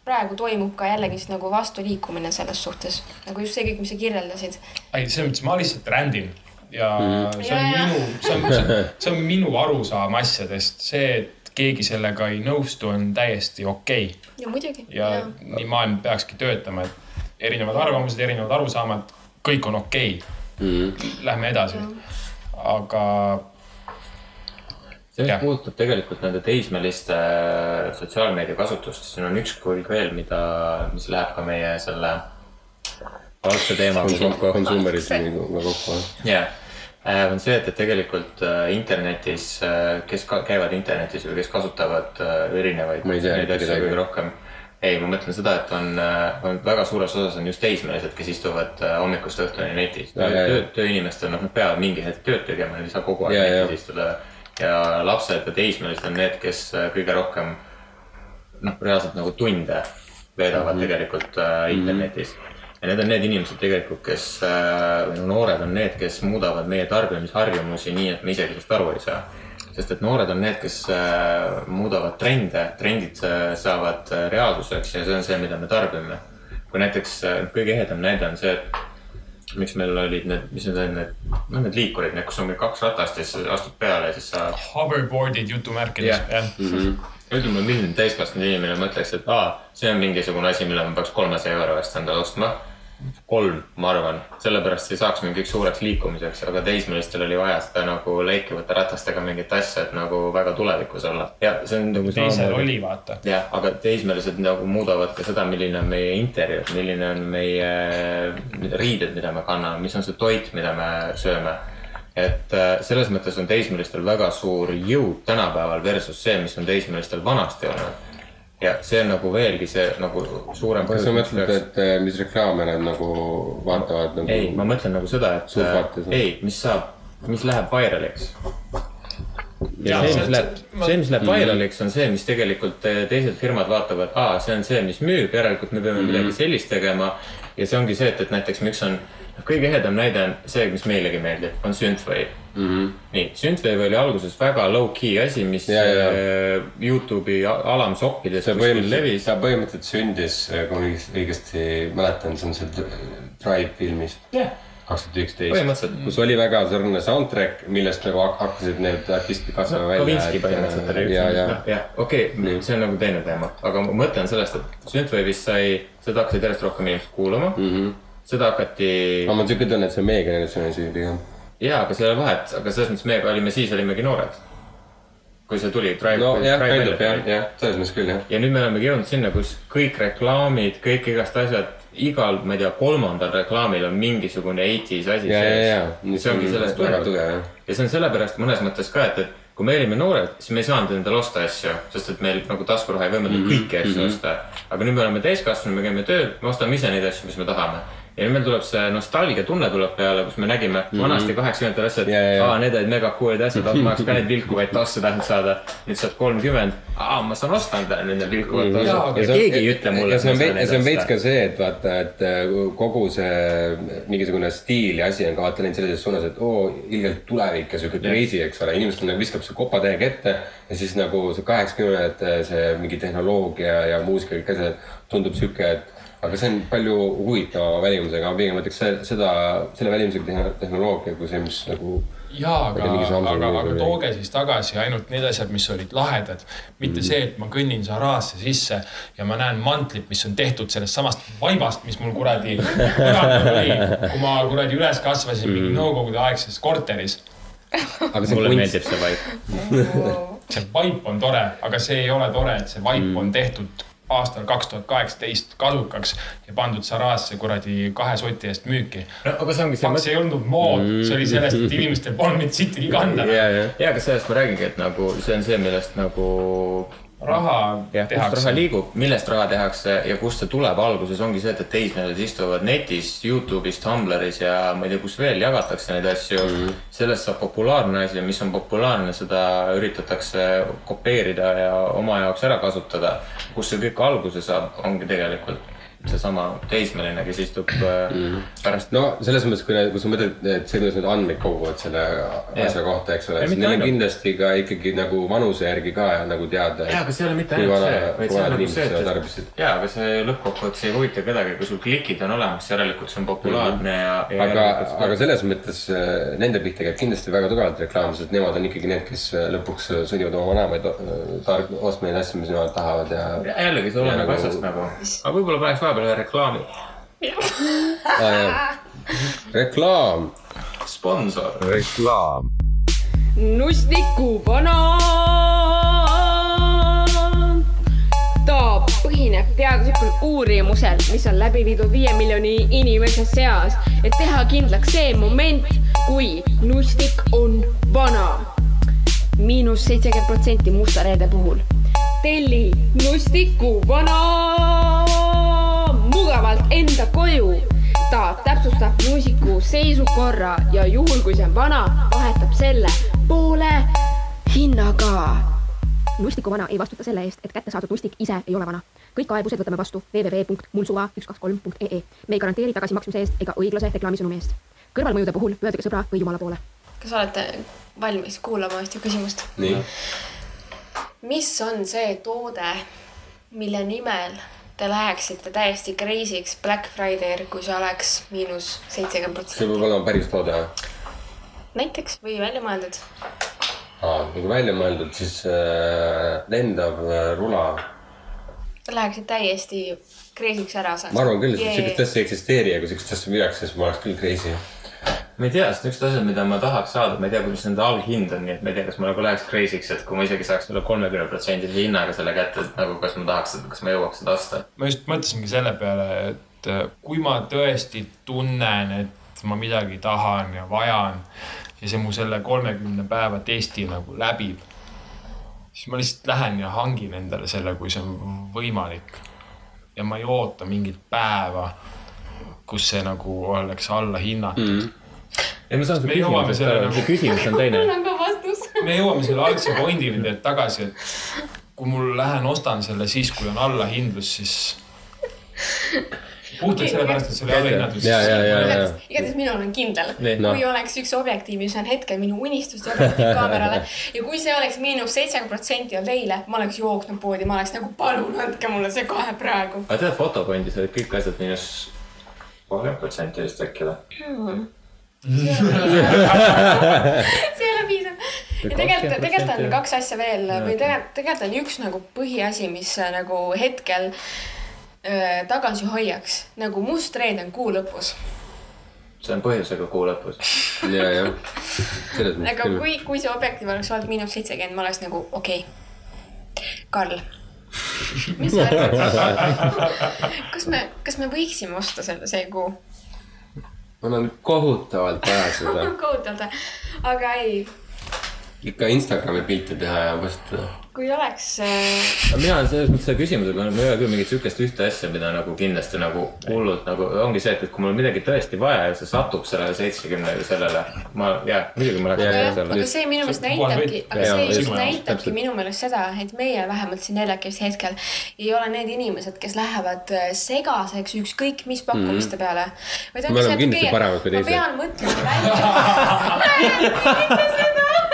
praegu toimub ka jällegist nagu vastuliikumine selles suhtes. nagu just see kõik, mis sa kirjeldasid. ei, selles mõttes ma lihtsalt rändin ja mm. see on Ja, minu, see on, see on, see on minu arusaam asjadest, see, et keegi sellega ei nõustu, on täiesti okei okay. ja muidugi. ja, ja nii maailm peakski töötama, et erinevad arvamused, erinevad arusaamad, kõik on okei okay. mm.. Lähme edasi. aga see, mis puudutab tegelikult nende teismeliste äh, sotsiaalmeedia kasutust, siin on üks külg veel, mida, mis läheb ka meie selle algse teemaga kokku. konsumerismiga kokku. jah, on see, et, et tegelikult äh, internetis, kes ka käivad internetis või kes kasutavad äh, erinevaid Ma ei tea neid mitte asju kedagi. kõige rohkem. ei, ma mõtlen seda, et on, on väga suures osas on just teismelised, kes istuvad äh, hommikust õhtuni netis. Tööinimestel, noh, nad peavad mingi hetk tööd tegema, nad ei saa kogu aeg Ja, netis istuda. ja lapsed ja teismelised on need, kes äh, kõige rohkem noh, reaalselt nagu tunde veedavad mm -hmm. tegelikult äh, internetis. ja need on need inimesed tegelikult, kes äh, või no noored on need, kes muudavad meie tarbimisharjumusi nii, et me isegi sellest aru ei saa. Sest et noored on need, kes äh, muudavad trende, trendid äh, saavad äh, reaalsuseks ja see on see, mida me tarbime. kui näiteks kõige ehedam näide on see, et miks meil olid need, mis need on need, noh, need liikurid, need, kus on kaks ratast ja siis astud peale ja siis sa hoverboard'id jutumärkides Jah. jah ja.. ütleme, milline täiskasvanud inimene mõtleks, et aa, see on mingisugune asi, mille ma peaks kolmesaja euro eest endale ostma. kolm, ma arvan, sellepärast ei saaks mingiks suureks liikumiseks, aga teismelistel oli vaja seda nagu leikivate ratastega mingit asja, et nagu väga tulevikus olla. ja see on nagu teisel oli, vaata. jah, aga teismelised nagu muudavad ka seda, milline on meie interjöör, milline on meie riided, mida me kanname, mis on see toit, mida me sööme. et äh, selles mõttes on teismelistel väga suur jõud tänapäeval versus see, mis on teismelistel vanasti olnud. Ja see on nagu veelgi see nagu suurem kas sa põhjus. mõtled, et eh, mis reklaame nad nagu vaatavad nagu? ei, ma mõtlen nagu seda, et Suhtvaates. äh, ei, mis saab, mis läheb viraliks. ja Jaa, see, mis läheb, see, mis läheb viraliks, on see, mis tegelikult eh, teised firmad vaatavad, aa, see on see, mis müüb, järelikult me peame midagi sellist tegema. ja see ongi see, et, et näiteks miks on, kõige ehedam näide on see, mis meilegi meeldib, on Synthwave mm. -hmm. nii, Synthwave oli alguses väga low-key asi, mis Ja, ja, eh, Youtube'i a- alamsokkides see kuskil levis. ta põhimõtteliselt sündis, kui ma õigesti- mäletan, see on see Drive filmist jah, kaks tuhat üksteist. kus oli väga sarnane soundtrack, millest nagu hak- hakkasid need artistid kasvama no, välja. Kavinski põhimõtteliselt oli üks nendest, jah, okei see on nagu teine teema, aga mu mõte on sellest, et Synthwave'ist sai, seda hakkasid järjest rohkem inimesed kuulama mm. -hmm. Seda hakati, aga mul on siuke tunne, et see on meie generatsiooni süü pigem. jaa, aga see ei ole vahet, aga selles mõttes me olime siis, olimegi noored. kui see tuli. no jah, kind of jah, jah, selles mõttes küll jah. ja nüüd me olemegi jõudnud sinna, kus kõik reklaamid, kõik igast asjad, igal, ma ei tea, kolmandal reklaamil on mingisugune 80's asi ja, ja, ja. see ongi sellest tugev ja see on sellepärast mõnes mõttes ka, et, et kui me olime noored, siis me ei saanud endale osta asju, sest et meil nagu taskuraha ei võimalda Mhm, kõiki asju osta. aga nüüd me oleme täiskasvanud, me käime tööl, me ostame ise neid asju, mis me tahame. Ja meil tuleb see nostalgia tunne tuleb peale, kus me nägime vanasti kaheksakümnendatel asju, et Mhm. Ja, ja, ja. aa, need olid mega cool'id asjad, ma tahaks ka neid vilkuvaid tosse tahtnud saada. nüüd saad kolmkümmend, aa, ma saan osta endale nende vilkuvad Mhm. tossud ja keegi ei ütle mulle, ja see on veits, see on veits ka. see, et vaata, et äh, kogu see mingisugune stiil ja asi on ka vaata läinud sellises suunas, et oo, ilgelt tulevik ja siuke crazy, eks ole, inimesed nagu viskab see kopatäiega ette ja siis nagu see kaheksakümnendate see mingi tehnoloogia ja muusika kõik asjad tundub sihuke, et aga see on palju huvitava välimusega, ma pigem ütleks se- seda, selle välimusega tehno- tehnoloogia kui see, mis nagu jaa, aga Ma aga, aga tooge siis tagasi ainult need asjad, mis olid lahedad. mitte see, et ma kõnnin Zarasse sisse ja ma näen mantlit, mis on tehtud sellest samast vaibast, mis mul kuradi oli, kui ma kuradi üles kasvasin mingi nõukogude aegses korteris. aga see mulle kunst meeldib see vaip. see vaip on tore, aga see ei ole tore, et see vaip Mm. on tehtud aastal kaks tuhat kaheksateist kasukaks ja pandud Zarasse kuradi kahe soti eest müüki. no aga see ongi see see ei olnud mood, see oli sellest, et inimestel polnud neid sittigi kanda. Mm. ja, ja ja, aga sellest ma räägingi, et nagu see on see, millest nagu raha jah, kust raha tehakse. liigub, millest raha tehakse ja kust see tuleb alguses ongi see, et, teismelised istuvad netis, Youtube'is, Tumblris ja ma ei tea, kus veel jagatakse neid asju mm.. sellest saab populaarne asi ja mis on populaarne, seda üritatakse kopeerida ja oma jaoks ära kasutada. kust see kõik alguse saab, ongi tegelikult seesama teismeline, kes istub mm. pärast no selles mõttes, kui, kui sa mõtled, et see, kuidas nad andmeid koguvad selle asja kohta, eks ole, Ja siis neil on kindlasti ka ikkagi nagu vanuse järgi ka nagu teada. jaa, aga see ei ole mitte ainult vana- see, vaid see on nagu see, et jaa, aga see lõppkokkuvõttes ei huvita kedagi, kui sul klikid on olemas, järelikult see on populaarne ja, ja. aga, aga selles mõttes äh, nende pihta käib kindlasti väga tugevalt reklaam, sest nemad on ikkagi need, kes äh, lõpuks sunnivad oma vanemaid äh, tar- ostma neid asju, mis nemad tahavad ja. Ja jällegi see oleneb nagu- asjast nagu, aga võib-olla paneks vahepeal ühe reklaami. reklaam. sponsor. reklaam, Nustiku banaan. ta põhineb teaduslikul uurimusel, mis on läbi viidud viie miljoni inimese seas, et teha kindlaks see moment, kui nustik on vana. miinus seitsekümmend protsenti musta reede puhul. telli Nustiku banaan mugavalt enda koju ta täpsustab muusiku seisukorra ja juhul, kui see on vana, vahetab selle poole hinnaga. nustiku vana ei vastuta selle eest, et kätte saadud nustik ise ei ole vana. kõik kaebused võtame vastu www.mulsuva123.ee. me ei garanteeri tagasimaksmise eest ega õiglase reklaamisõnumi eest. kõrvalmõjude puhul pöörduge sõbra või jumala poole. kas olete valmis kuulama ühte küsimust? mis on see toode, mille nimel te läheksite täiesti crazy'ks Black Friday'l, kui see oleks miinus seitsekümmend see protsenti peab olema päris toode või? näiteks või välja mõeldud? aa, nagu välja mõeldud, siis äh, lendav äh, rula. Läheksid täiesti crazy'ks ära ma arvan küll, et siukest asja ei eksisteeri ja kui siukest asja müüakse, siis ma oleks küll crazy. Ma ei tea, sest niisugused asjad, mida ma tahaks saada, ma ei tea, kuidas nende alghind on, nii et ma ei tea, kas ma nagu läheks crazy'ks, et kui ma isegi saaks üle kolmekümne protsendise hinnaga selle kätte, et nagu kas ma tahaks kas ma jõuaks seda osta. ma just mõtlesingi selle peale, et äh, kui ma tõesti tunnen, et ma midagi tahan ja vajan ja see mu selle kolmekümne päeva testi nagu läbib, siis ma lihtsalt lähen ja hangin endale selle, kui see on võimalik. ja ma ei oota mingit päeva, kus see nagu oleks alla hinnatud mm.. ei, ma saan su Me jõuame küsimusest selle aru, nagu- see küsimus on teine mul. on ka vastus. me jõuame selle algse pointini tegelikult tagasi, et kui mul lähen ostan selle siis, kui on allahindlus, siis puhtalt sellepärast, et see oli allahinnatud. ja, ja, ja, ja igatahes, minul on kindel, Noh. kui oleks üks objektiiv, mis on hetkel minu unistuste objektiiv kaamerale ja kui see oleks miinus seitsekümmend protsenti olnud eile, ma oleks jooksnud poodi, ma oleks nagu palun andke mulle see kohe praegu. aga tead, fotopondis olid kõik asjad miinus kolmkümmend protsenti vist äkki või? see ei ole piisav. ja tegelikult, tegelikult on kaks asja veel või tegelikult, tegelikult on üks nagu põhiasi, mis äh, nagu hetkel äh, tagasi hoiaks, nagu must reede on kuu lõpus. see on põhjusega kuu lõpus. ja, ja. selles mõttes aga küll. kui, kui see objektiiv oleks olnud miinus seitsekümmend, ma oleks nagu okei okay.. Karl, mis sa arvad? kas me, kas me võiksime osta selle see kuu? mul on kohutavalt vaja seda. kohutavalt, aga ei, ikka Instagrami pilte teha ja postitada. kui oleks äh, mina olen selles mõttes selle küsimusega, mul ei ole küll mingit sihukest ühte asja, mida nagu kindlasti nagu hullult nagu ongi see, et, kui mul on midagi tõesti vaja ja see satub sellele seitsmekümnele sellele, ma jah, muidugi ma Ja, läheks ja, aga, selle aga see minu meelest näitabki, aga see just näitabki minu meelest seda, et meie vähemalt siin neljakesi hetkel ei ole need inimesed, kes lähevad äh, segaseks ükskõik mis pakkumiste peale. Mhm. Me oleme kindlasti paremad kui teised. ma pean mõtlema välja.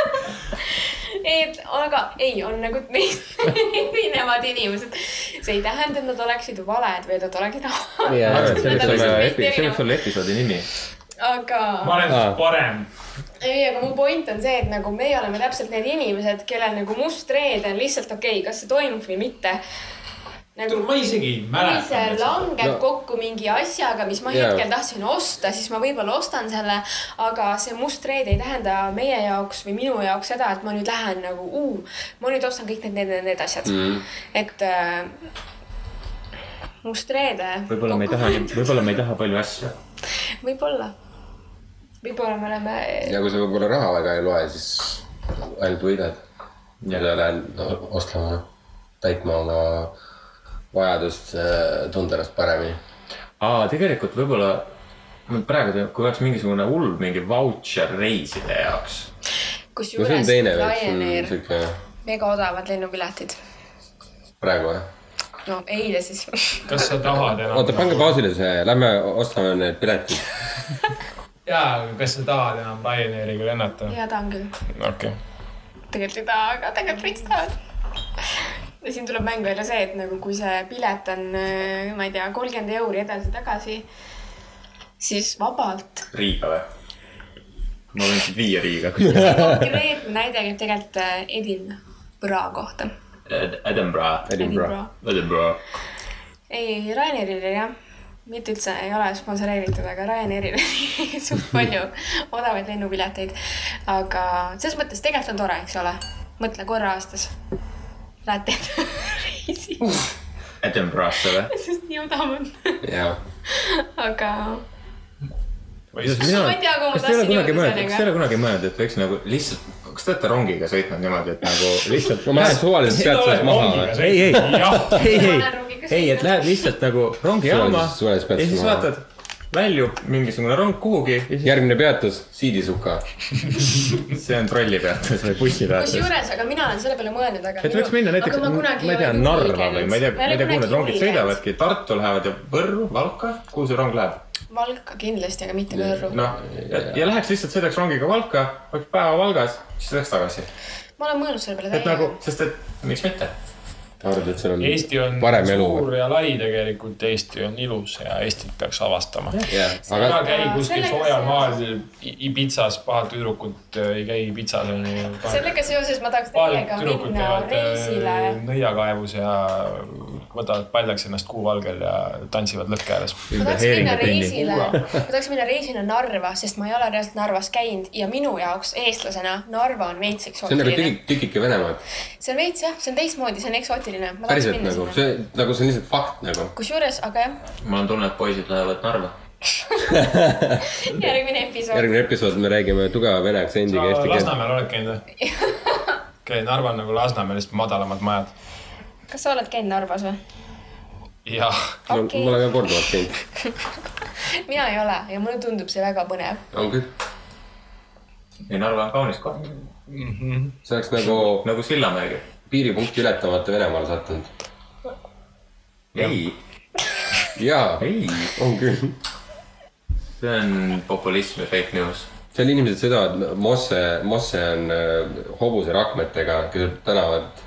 et aga ei, on nagu neist erinevad inimesed. see ei tähenda, et nad oleksid valed või et nad oleksid Nad võiks on olla lihtsalt, epi- see erinevad. võiks olla episoodi nimi. aga. ma olen Aa. parem. ei, aga mu point on see, et nagu meie oleme täpselt need inimesed, kellel nagu must reede on lihtsalt okei okay,, kas see toimub või mitte. Nagu ma isegi ei kui mäleta. see langeb No. kokku mingi asjaga, mis ma Jaa. hetkel tahtsin osta, siis ma võib-olla ostan selle. aga see must reede ei tähenda meie jaoks või minu jaoks seda, et ma nüüd lähen nagu, ma nüüd ostan kõik need, need, need, need asjad mm.. et äh, must reede. võib-olla me ei taha, võib-olla me ei taha palju asju. võib-olla, võib-olla me oleme ja kui sa võib-olla raha väga ei loe, siis ainult võidad. ja lähed ostma, täitma oma vajadust äh, tunda ennast paremini. aa, tegelikult võib-olla praegu, kui oleks mingisugune hull mingi vautšer reiside jaoks. kusjuures Ryanair, mega odavad lennupiletid. praegu või? no eile siis. kas sa tahad enam? oota, pange. pausile see, lähme ostame need piletid. jaa, aga kas sa tahad enam Ryanairiga lennata? ja tahan küll, okei. tegelikult ei taha, aga tegelikult võiks tahad. Siin tuleb mängu jälle see, et nagu kui see pilet on, ma ei tea, kolmkümmend euri edasi-tagasi, siis vabalt. Riiga või? ma võin siit viia Riiga. konkreetne näide käib tegelikult äh, Edinburgh kohta. Edinburgh. Edinburgh. Edinburgh. ei, Ryanairil jah, mitte üldse ei ole sponsoreeritud, aga Ryanairil oli suht palju odavaid lennupileteid. aga selles mõttes tegelikult on tore, eks ole. mõtle korra aastas. Lähed teed reisi, Edinburgh'sse või? sest nii odav on. jaa. aga ma ei tea, kuhu ma tahtsin kunagi jõuda sellega. kas te ei ole kunagi mõelnud, et võiks nagu lihtsalt, kas te olete rongiga sõitnud niimoodi, et nagu lihtsalt. ma lähen suvaliselt peatusest maha või? ei, ei, jah, ei, ei ei, et lähed lihtsalt nagu rongijaama ja siis peatuses maha. vaatad, väljub mingisugune rong kuhugi ja siis järgmine peatus, Siidisuka. see on trollipeatus või bussipeatus. kusjuures, aga mina olen selle peale mõelnud, aga. et võiks minna näiteks, ma ei tea, Narva või ma ei tea, ma ei tea, kuhu need rongid. sõidavadki, Tartu lähevad ja Võrru, Valka, kuhu see rong läheb? Valka kindlasti, aga mitte Võrru. noh, ja, ja läheks lihtsalt sõidaks rongiga Valka, oleks päeva Valgas, siis sõidaks tagasi. ma olen mõelnud selle peale et nagu, sest et miks mitte. arvad, et seal on Eesti on parem elu suur ja lai tegelikult, Eesti on ilus ja Eestit peaks avastama. ära aga käi kuskil soojal maal Ibitsas, pahad tüdrukud äh, ei käi Ibitsas on ju. sellega seoses ma tahaks teiega minna käivad reisile äh, nõiakaevus ja võtavad paljaks ennast kuuvalgel ja tantsivad lõkke ääres. ma tahaks minna reisile, ma tahaks minna reisile Narva, sest ma ei ole reaalselt Narvas käinud ja minu jaoks eestlasena Narva on veits see on nagu eksootiline. tükik, tükike Venemaad. see on veits jah, see on teistmoodi, see on eksootiline. Päriselt nagu, see, nagu see on lihtsalt fakt nagu. kusjuures, aga jah, mul on tunne, et poisid lähevad Narva. järgmine episood. järgmine episood me räägime tugeva vene aktsendiga eesti keelt. Lasnamäel oled käinud või? okei, Narva on nagu Lasnamäe, lihtsalt madalamad majad. kas sa oled käinud Narvas või? jah, Okei. ma olen ka korduvalt käinud. mina ei ole ja mulle tundub see väga põnev. on küll. ei, Narva on kaunis koht. see oleks nagu nagu Sillamäegi. Piiripunkti ületamata Venemaale sattunud. ei, jaa, ei, on küll. see on populism ja fake news. seal inimesed sõidavad, Mosse, Mosse on äh, hobuserakmetega keset tänavat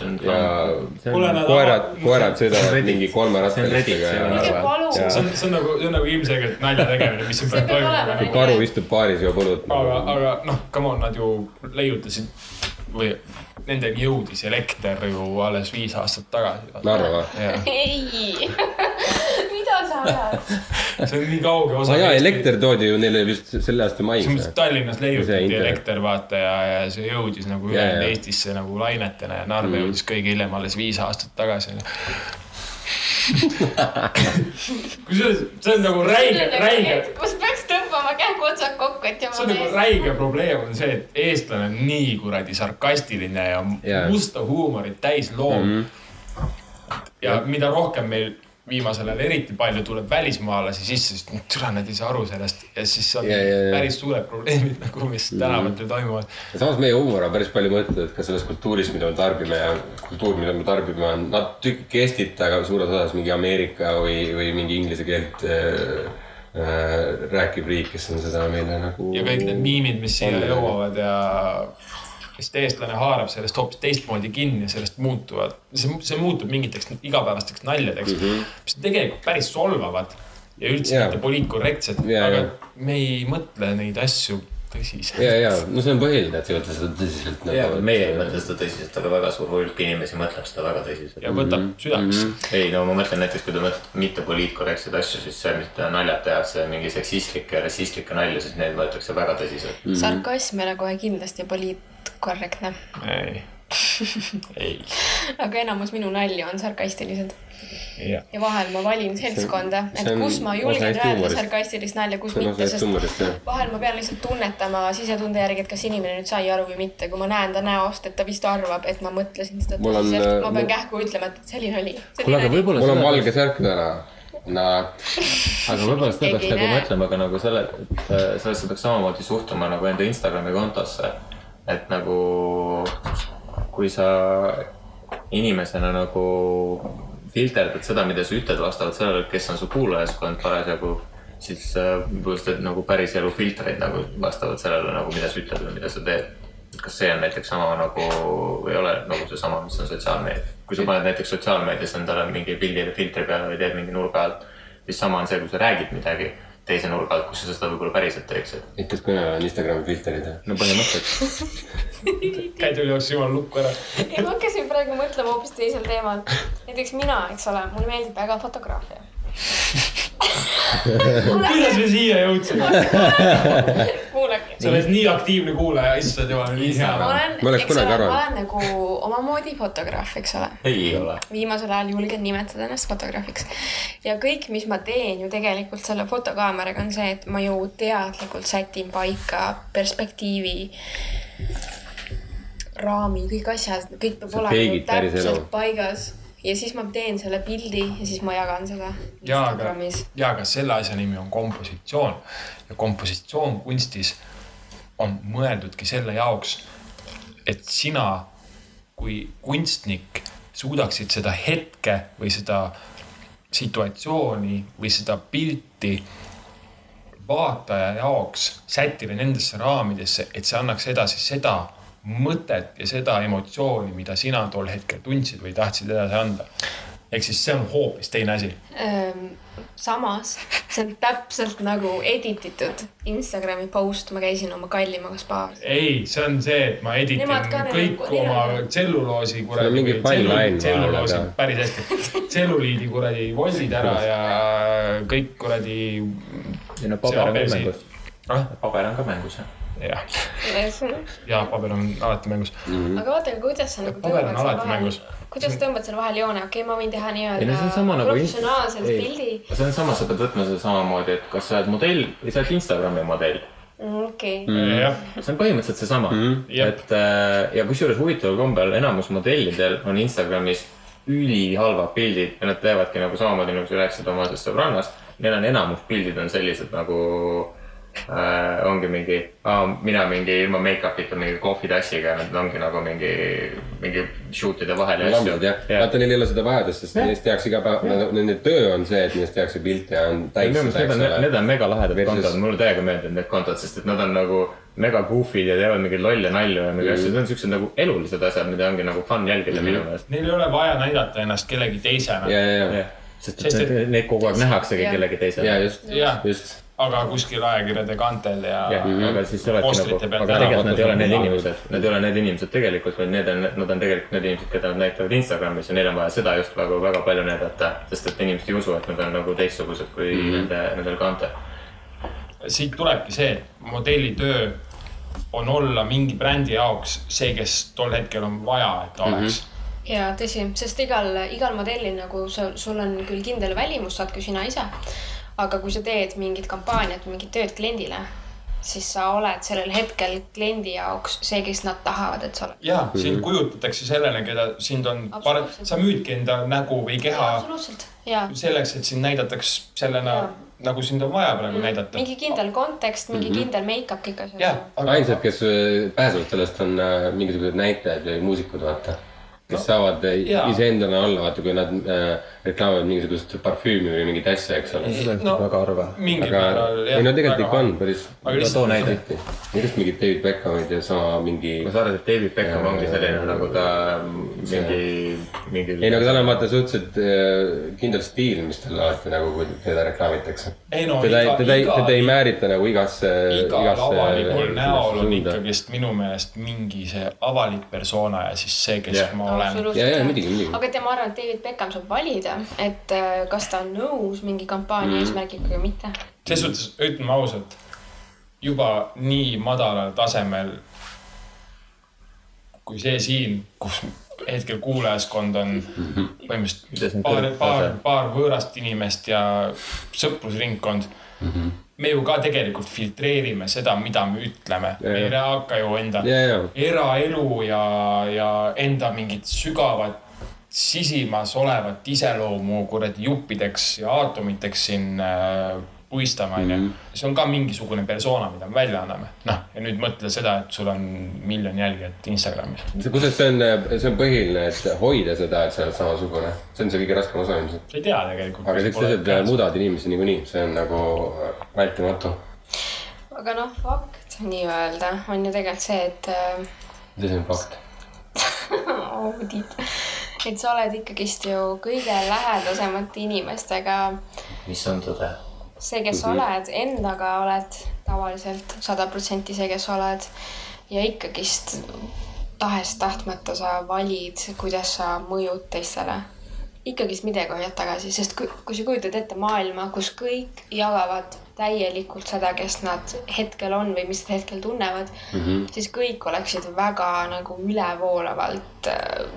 see on, ja koerad, koerad see on sõidavad mingi kolme See on see on nagu, see on nagu ilmselgelt nalja tegemine, mis siin praegu toimub. karu istub baaris, joob õlut. aga, aga noh, come on, nad ju leiutasid või nendeni jõudis elekter ju alles viis aastat tagasi. Narva. ei, mida sa ajad? see on nii kauge osa. aa jaa, elekter toodi ju neile vist selle aasta mais. Tallinnas leiutati internet. elekter, vaata ja, ja see jõudis nagu ülejäänud jaa. Eestisse nagu lainetena ja Narva Mhm. jõudis kõige hiljem alles viis aastat tagasi. kusjuures see on nagu räige, räige, kus käeotsad kokku, et see on nagu räige probleem on see, et eestlane on nii kuradi sarkastiline ja Jaa. musta huumorit täis loom mm. Mhm. -hmm. ja mida rohkem meil viimasel ajal eriti palju tuleb välismaalasi sisse, siis noh, türa nad ei saa aru sellest ja siis on Jaa, jaa, jaa. päris suured probleemid nagu, mis tänavatel toimuvad. samas meie huumor on päris palju mõjutatud ka sellest kultuurist, mida me tarbime ja kultuur, mida me tarbime, on natuke Eestit, aga suures osas mingi Ameerika või, või mingi inglise keelt äh, rääkiv riik, kes on seda meile nagu. ja kõik need miimid, mis siia jõuavad ja sest eestlane haarab sellest hoopis teistmoodi kinni ja sellest muutuvad, see, see muutub mingiteks igapäevasteks naljadeks mm, -hmm. mis on tegelikult päris solvavad ja üldse Jaa. mitte poliitkorrektsed, Jaa, aga jaa. me ei mõtle neid asju tõsiselt. ja, ja no see on põhiline, et sa ei võta seda tõsiselt ja nagu. meie ei mõtle seda tõsiselt, aga väga suur hulk inimesi mõtleb seda väga tõsiselt. ja võtab Mhm. südamesse. ei no ma mõtlen näiteks, kui te mõtlete mitte poliitkorrektseid asju, siis see, mida naljad tehakse, mingi seksistlikke ja rassistlikke nalju, siis neid võetakse väga tõsiselt. Mhm. sarkasm ei ole kohe kindlasti poliitkorrektne, ei, aga enamus minu nalju on sarkastilised jah. ja vahel ma valin seltskonda, et on kus ma julgen öelda sarkastilist nalja, kus mitte, sest huumorist jah. vahel ma pean lihtsalt tunnetama sisetunde järgi, et kas inimene nüüd sai aru või mitte, kui ma näen ta näost, et ta vist arvab, et ma mõtlesin seda tõsiselt, äh, ma pean mul- kähku ütlema, et see oli kuule, aga võib-olla mul on valge särk täna. Nad, aga võib-olla seda peaks nagu mõtlema ka nagu selle, et äh, sellesse peaks samamoodi suhtuma nagu enda Instagrami kontosse. et nagu kui sa inimesena nagu filterdad seda, mida sa ütled vastavalt sellele, kes on su kuulajaskond parasjagu, siis äh, võib-olla sa teed nagu päris elu filtreid nagu vastavalt sellele nagu, mida sa ütled või mida sa teed. kas see on näiteks sama nagu, ei ole nagu seesama, mis on sotsiaalmeedia. kui sa paned näiteks sotsiaalmeedias endale mingi pildile filtri peale või teed mingi nurga alt, siis sama on see, kui sa räägid midagi teise nurga alt, kus sa seda võib-olla päriselt teeksid. ütles kõne on Instagrami filterid jah. no põhimõtteliselt. käid üle jooksis jumala lukku ära. ja ma hakkasin praegu mõtlema hoopis teisel teemal. näiteks mina, eks ole, mulle meeldib väga fotograafia. Kuidas me siia jõudsime? kuulake. sa oled nii aktiivne kuulaja, issand jumal, nii hea. olen, Ma oleks eks ole, ma olen nagu omamoodi fotograaf, eks ole. ei ole. viimasel ajal julgen nimetada ennast fotograafiks. ja kõik, mis ma teen ju tegelikult selle fotokaameraga on see, et ma ju teadlikult sätin paika perspektiivi, raami, kõik asjad, kõik peab olema täpselt paigas. Ja siis ma teen selle pildi ja siis ma jagan seda Instagramis., jaa, aga selle asja nimi on kompositsioon ja kompositsioon kunstis on mõeldudki selle jaoks, et sina kui kunstnik suudaksid seda hetke või seda situatsiooni või seda pilti vaataja jaoks sättida nendesse raamidesse, et see annaks edasi seda mõtet ja seda emotsiooni, mida sina tol hetkel tundsid või tahtsid edasi anda. ehk siis see on hoopis teine asi. Ehm, samas see on täpselt nagu edit itud Instagrami post, ma käisin oma kallimaga spaas. ei, see on see, et ma editin neil kõik neil oma tselluloosi kuradi, tselluloosi päris hästi, tselluliidi kuradi voldid ära ja kõik kuradi. paber on ka mängus. ah, paber on ka mängus jah. jah, ja paber on alati mängus. aga vaata, kuidas sa nagu paber on alati mängus., kuidas tõmbad seal vahel joone, okei okay,, ma võin teha nii-öelda sama nagu. professionaalselt pildi. see on sama, sa pead võtma seda samamoodi, et kas sa oled modell või sa oled Instagrami modell. okei. jah, see on põhimõtteliselt seesama mm, -hmm. Et äh, ja kusjuures huvitaval kombel enamus modellidel on Instagramis ülihalvad pildid ja nad teevadki nagu samamoodi nagu sa rääkisid oma sellest sõbrannast. Neil on enamus pildid on sellised nagu äh, ongi mingi, mina mingi ilma make-up'ita mingi kohvitassiga, nad ongi nagu mingi, mingi shoot'ide vahel ja lambid jah, vaata neil ei ole seda vajadust, sest neist tehakse iga päev, nende töö on see, et neist tehakse pilte ja on täis minu meelest seda, need on, need. on mega lahedad Versus- kontod, mulle täiega meeldivad need kontod, sest et nad on nagu mega goofy'd ja teevad mingeid lolle nalju ja mingeid asju, need on siuksed nagu elulised asjad, mida ongi nagu fun jälgida minu meelest. neil ei ole vaja näidata ennast kellegi teisena. ja, ja, ja, sest Sest et et- neid- kogu aeg nähaksegi kellegi teisena. ja just, just. Aga kuskil ajakirjade kantel ja, jah, aga siis sa oledki nagu, aga tegelikult nad ei ole need inimesed, nad ei ole need inimesed tegelikult, vaid need on, nad on tegelikult need inimesed, keda nad näitavad Instagramis ja neil on vaja seda just nagu väga palju näidata, sest et inimesed ei usu, et nad on nagu teistsugused kui mm -hmm. nende, nendel kantel. siit tulebki see, et modelli töö on olla mingi brändi jaoks see, kes tol hetkel on vaja, et ta oleks. ja tõsi, sest igal, igal modellil nagu sa, sul on küll kindel välimus, saad ka sina ise. Aga kui sa teed mingit kampaaniat, mingit tööd kliendile, siis sa oled sellel hetkel kliendi jaoks see, kes nad tahavad, et sa oled. ja sind kujutatakse sellele, keda sind on, sa müüdki enda nägu või keha absoluutselt, ja. selleks, et sind näidataks sellena Jaa., nagu sind on vaja praegu näidata. mingi kindel kontekst, mingi kindel make-up, kõik asjad. jah, aga ainsad, kes äh, pääsevad sellest, on äh, mingisugused näitlejad või muusikud, vaata. Kes saavad äh, jaa. iseendana olla, vaata, kui nad äh, reklaamivad mingisugust parfüümi või mingit asja, eks ole. no väga harva. mingil aga määral ei no tegelikult ikka on päris. Aga lihtsalt- too näide. just mingid David Beckhamid ja sama mingi. ma saan aru, et David Beckham ongi selline nagu ta mingi, mingi. ei no aga tal on vaata suhteliselt äh, kindel stiil, mis tal alati nagu, kui teda reklaamitakse. ei no teda, teda ei, iga, teda ei määrita nagu igasse, igal igasse. avalikul näol on ikkagist minu meelest mingi see avalik persona ja siis see, kes Jah. ma olen. ja, ja muidugi, muidugi. aga tead, ma arvan, et David Beckham saab valida, et äh, kas ta on nõus mingi kampaania mm. eesmärgiga või mitte. selles suhtes ütleme ausalt, juba nii madalal tasemel kui see siin, kus hetkel kuulajaskond on põhimõtteliselt paar, paar, paar võõrast inimest ja sõprusringkond. me ju ka tegelikult filtreerime seda, mida me ütleme, me ei hakka ju enda ja, ja, eraelu ja, ja enda mingit sügavat sisimas olevat iseloomu kuradi juppideks ja aatomiteks siin äh, puistama, onju. see on ka mingisugune persona, mida me välja anname. noh, ja nüüd mõtle seda, et sul on miljon jälgijat Instagramis. kusjuures see on, see on põhiline, et hoida seda, et sa oled samasugune. see on see kõige raskem osa ilmselt. sa ei tea tegelikult. aga siuksed asjad muudavad inimesi niikuinii, see on nagu vältimatu. aga noh, fakt nii-öelda on ju tegelikult see, et äh, see on fakt. audit, et sa oled ikkagist ju kõige lähedasemate inimestega mis on tõde? see, kes sa oled, endaga oled tavaliselt sada protsenti see, kes oled ja ikkagist tahes-tahtmata sa valid, kuidas sa mõjud teistele. ikkagist midagi hoiad tagasi, sest kui, kui sa kujutad ette maailma, kus kõik jagavad täielikult seda, kes nad hetkel on või mis nad hetkel tunnevad mm, -hmm. siis kõik oleksid väga nagu ülevoolavalt äh,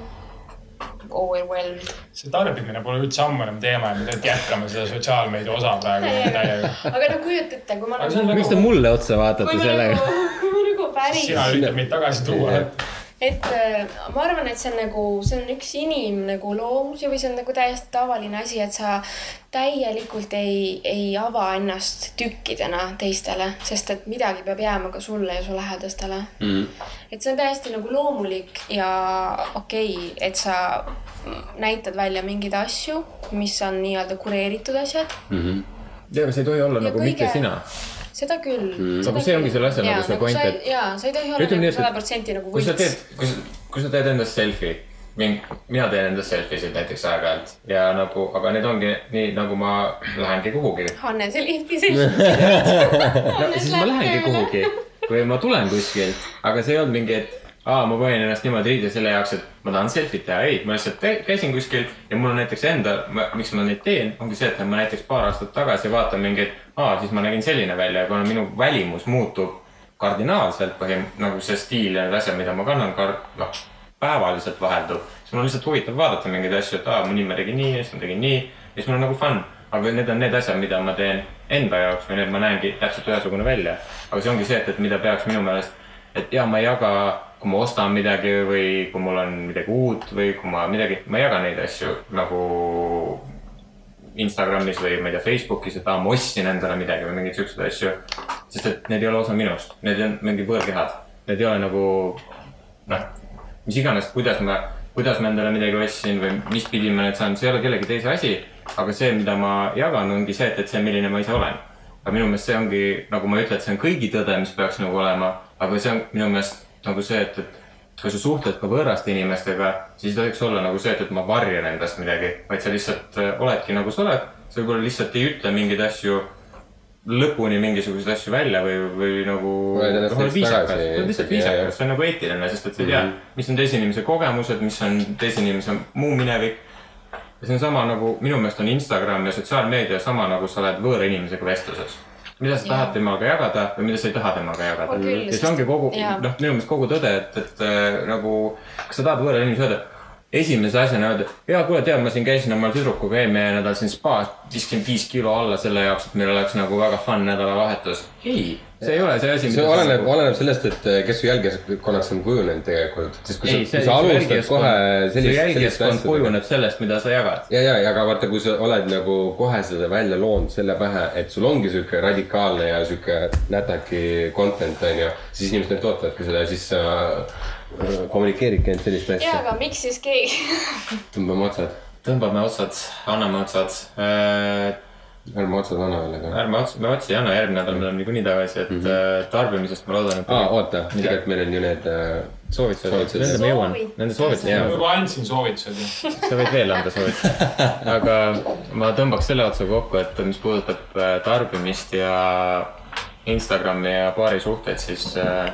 overwhelmed. see tarbimine pole üldse ammu enam teema ja me tegelikult jätkame seda sotsiaalmeedia osa praegu täiega. aga no kujuta ette, kui ma nagu, miks te mulle otsa vaatate sellega? nagu, kui ma nagu päris sina üritad meid tagasi tuua. Et äh, ma arvan, et see on nagu, see on üks inim nagu loomusi või see on nagu täiesti tavaline asi, et sa täielikult ei, ei ava ennast tükkidena teistele, sest et midagi peab jääma ka sulle ja su lähedastele mm.. et see on täiesti nagu loomulik ja okei okay,, et sa näitad välja mingeid asju, mis on nii-öelda kureeritud asjad, ja, aga see ei tohi olla Ja nagu mitte kõige- sina. Seda küll mm. Aga see ongi selle asja nagu see point, et- jaa, sa ei tohi olla nagu sada protsenti nagu kui sa teed, kui sa, kui sa teed endast selfie, mina teen endast selfie sid näiteks aeg-ajalt ja nagu, aga need ongi nii, nagu ma lähengi kuhugi. Hannes ja Lihti seisab. no siis ma lähengi kuhugi või ma tulen kuskilt, aga see ei olnud mingi, et aa, ma panin ennast niimoodi riide selle jaoks, et ma tahan selfit teha, ei, ma lihtsalt käisin kuskil ja mul on näiteks enda, miks ma neid teen, ongi see, et ma näiteks paar aastat tagasi vaatan mingeid, aa, siis ma nägin selline välja ja kuna minu välimus muutub kardinaalselt põhim-, nagu see stiil ja need asjad, mida ma kannan, noh, päevaliselt vaheldub, siis mul on lihtsalt huvitav vaadata mingeid asju, et aa, mõni ma tegin nii ja siis ma tegin nii ja siis mul on nagu fun. aga need on need asjad, mida ma teen enda jaoks või need ma näengi täpselt ühesugune välja. aga see ongi see, et, et mida peaks minu meelest, et ja ma ei jaga, kui ma ostan midagi või kui mul on midagi uut või kui ma midagi, ma ei jaga neid asju nagu Instagramis või ma ei tea, Facebookis, et aa, ma ostsin endale midagi või mingeid siukseid asju. sest et need ei ole osa minust, need on mingi võõrkehad, need ei ole nagu noh, mis iganes, kuidas ma, kuidas ma endale midagi ostsin või mis pidi ma need saan, see ei ole kellegi teise asi. aga see, mida ma jagan, ongi see, et, et see, milline ma ise olen. aga minu meelest see ongi, nagu ma ei ütle, et see on kõigi tõde, mis peaks nagu olema, aga see on minu meelest nagu see, et, et kui sa suhtled ka võõraste inimestega, siis ei tohiks olla nagu see, et, et ma varjan endast midagi, vaid sa lihtsalt äh, oledki nagu sa oled. sa võib-olla lihtsalt ei ütle mingeid asju, lõpuni mingisuguseid asju välja või, või nagu. Lihtsalt viisakas, see on nagu eetiline, sest et sa ei tea Mhm., mis on teise inimese kogemused, mis on teise inimese muu minevik. ja see on sama nagu minu meelest on Instagram ja sotsiaalmeedia sama nagu sa oled võõra inimesega vestluses. Mida sa tahad temaga jagada või mida sa ei taha temaga jagada? Ja see ongi kogu, noh, minu meelest kogu tõde, et, et äh, nagu, kas sa tahad võõrale inimesele öelda, esimese asjana öelda, ja kuule, tead, ma siin käisin oma tüdrukuga eelmine nädal siin spaas, viiskümmend viis kilo alla selle jaoks, et meil oleks nagu väga fun nädalavahetus. ei, see ei ole see asi. see oleneb, oleneb sellest, et eh, kes su jälgijaskonnaks on kujunenud tegelikult, sest kui sa, ei, kui see sa alustad kohe sellist, sellist jälgijaskond kujuneb sellest, mida sa jagad. ja, ja, ja aga vaata, kui sa oled nagu kohe seda välja loonud selle pähe, et sul ongi sihuke radikaalne ja sihuke nätaki content on ju, siis inimesed nüüd ootavadki seda ja siis sa äh, kommunikeeridki ainult sellist jaa, asja. aga miks siis keegi, tõmbame otsad, tõmbame otsad, anname otsad äh,. ärme otsad anna veel, aga. ärme ots-, me otsi ei anna, järgmine nädal me oleme niikuinii tagasi, et mm -hmm. tarbimisest ma loodan, et. aa, oota, tegelikult meil on ju need äh, soovitused, soovitused. nende ma jõuan, Soovitused. nende soovitused Jaa. jõuan. juba andsin soovitused ju. sa võid veel anda soovitusi. aga ma tõmbaks selle otsa kokku, et mis puudutab äh, tarbimist ja Instagrami ja paari suhteid, siis äh,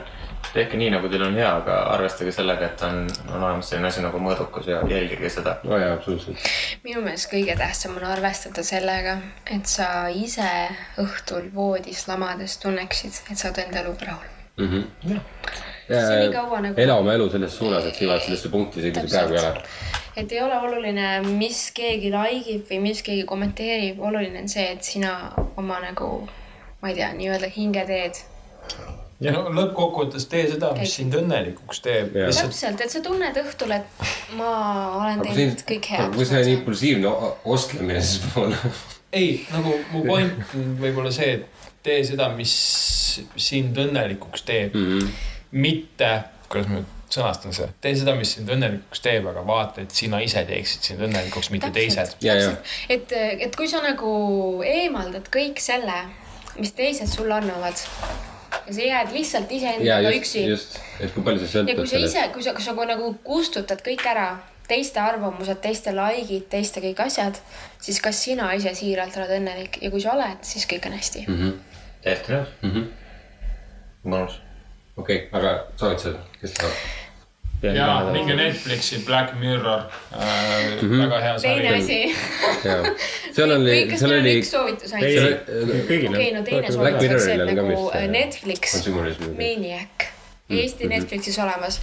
tehke nii, nagu teil on hea, aga arvestage sellega, et on, on olemas selline asi nagu mõõdukus ja jälgige seda. oo jaa, absoluutselt. minu meelest kõige tähtsam on arvestada sellega, et sa ise õhtul voodis lamades tunneksid, et sa oled enda eluga rahul. Mhm. See nii kaua nagu- ela oma elu selles suunas, et sa jõuad sellesse punkti, isegi kui sa praegu ei ole. et ei ole oluline, mis keegi like ib või mis keegi kommenteerib, oluline on see, et sina oma nagu, ma ei tea, nii-öelda hinge teed. No lõppkokkuvõttes tee seda, mis sind õnnelikuks teeb. Täpselt, et sa tunned õhtul, et ma olen teinud kõik on, head. kui see on impulsiivne ostlemine, siis pole. ei, nagu mu point on võib-olla see, et tee seda, mis sind õnnelikuks teeb mm. -hmm. mitte, kuidas ma nüüd sõnastan seda, tee seda, mis sind õnnelikuks teeb, aga vaata, et sina ise teeksid sind õnnelikuks, mitte teised. ja, ja, et, et kui sa nagu eemaldad kõik selle, mis teised sulle annavad ja sa jääd lihtsalt iseendaga üksi just, et kui palju sa ja kui sõltud sa ise kui sa, kui sa kui nagu kustutad kõik ära, teiste arvamused, teiste like'id, teiste kõik asjad, siis kas sina ise siiralt oled õnnelik ja kui sa oled, siis kõik on hästi. Mhm. täiesti nõus mm. -hmm. mõnus. okei, aga soovitused, kes tahab? Ja minge Netflixi Black Mirror äh,, Mhm. väga hea teine sari. asi. jaa, seal oli seal oli üks soovitus ainult? okei, no teine Black soovitus oleks see, et nagu vist, äh, Netflix. Maniac, Eesti Netflixis olemas.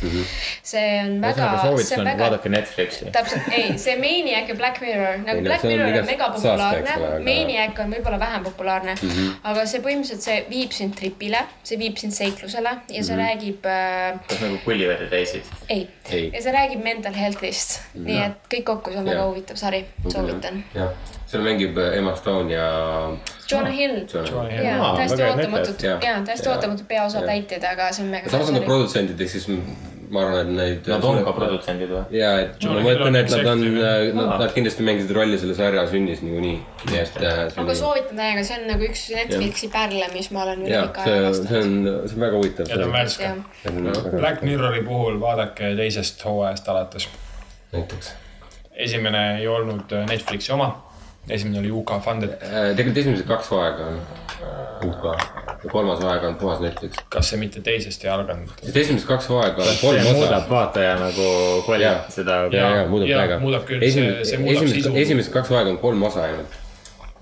see on väga, soovitus see on väga vaadake Netflixi. täpselt, ei, see Maniac ja Black Mirror, nagu Black Mirror on mega populaarne Maniac on võib-olla vähem populaarne mm. -hmm. aga see põhimõtteliselt, see viib sind tripile, see viib sind seiklusele ja see räägib äh,, kas nagu pullivad ja teisid? ei, Ei. ja see räägib mental health'ist, nii et kõik kokku, see on väga Jah. huvitav sari, soovitan. jah, seal mängib äh, Emma Stone ja Jonah Hill, jaa Aa,, täiesti näitlejad,, jaa, täiesti Jaa. ootamatut peaosa Jaa. täitjad, aga see on mega samas on nad produtsendid, ehk siis ma arvan, et neid. Nad on ka produtsendid või? ja, et ma mõtlen, et nad on executive., nad, nad kindlasti mängisid rolli selle sarja sünnis niikuinii, nii et äh, see aga on. soovitan täiega, see on nagu üks Netflixi pärle, mis ma olen üle jah, pika see aja, see vastanud. on, see on väga huvitav. ja ta on värske. Black Mirrori puhul vaadake teisest hooajast alates. näiteks. esimene ei olnud Netflixi oma, esimene oli UK funded. Äh, tegelikult esimesed kaks hooaega on UK ja kolmas hooaeg on puhas Netflix. kas see mitte teisest ei alganud? sest esimesed kaks hooaega on kolm osa muudab. vaataja nagu kvaliteeti seda. ja, ja muudab väga. muudab küll, see- see muudab sisu. esimesed kaks hooaega on kolm osa ainult.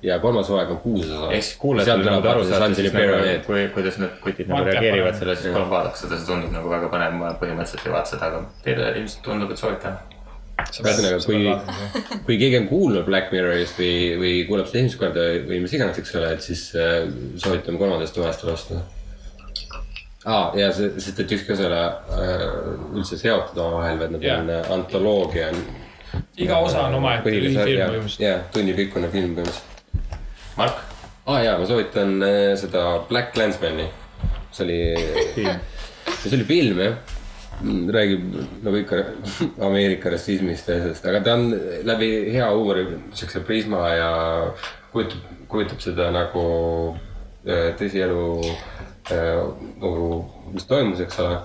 ja kolmas hooaeg on kuus osa. ehk siis kuulajatele nagu aru saada, siis nagu, kui, kuidas need kutid nagu reageerivad sellele, siis palun vaadake seda, see tundub nagu väga põnev, ma põhimõtteliselt ei vaata seda, aga teile ilmselt tundub, et soovitan. ühesõnaga, kui, kui keegi on kuulnud Black Mirrorist või, või kuuleb seda esimest korda või mis iganes, eks ole, et siis äh, soovitame kolmandast toast vastu. aa, ja see, sest et ükski osa ei ole äh, üldse seotud omavahel, vaid nad Jaa. on äh, antoloogia. iga osa on omaette lühifilm põhimõtteliselt. jah, tunnipikkune film põhimõtteliselt. Mark, ah, jaa, ma soovitan äh, seda Black Clansmani. see oli, see oli film jah. Räägib nagu ikka Ameerika rassismist ja sellest, aga ta on läbi hea huumori siukse prisma ja kujutab, kujutab seda nagu äh, tõsielu äh, nagu, mis toimus, eks ole.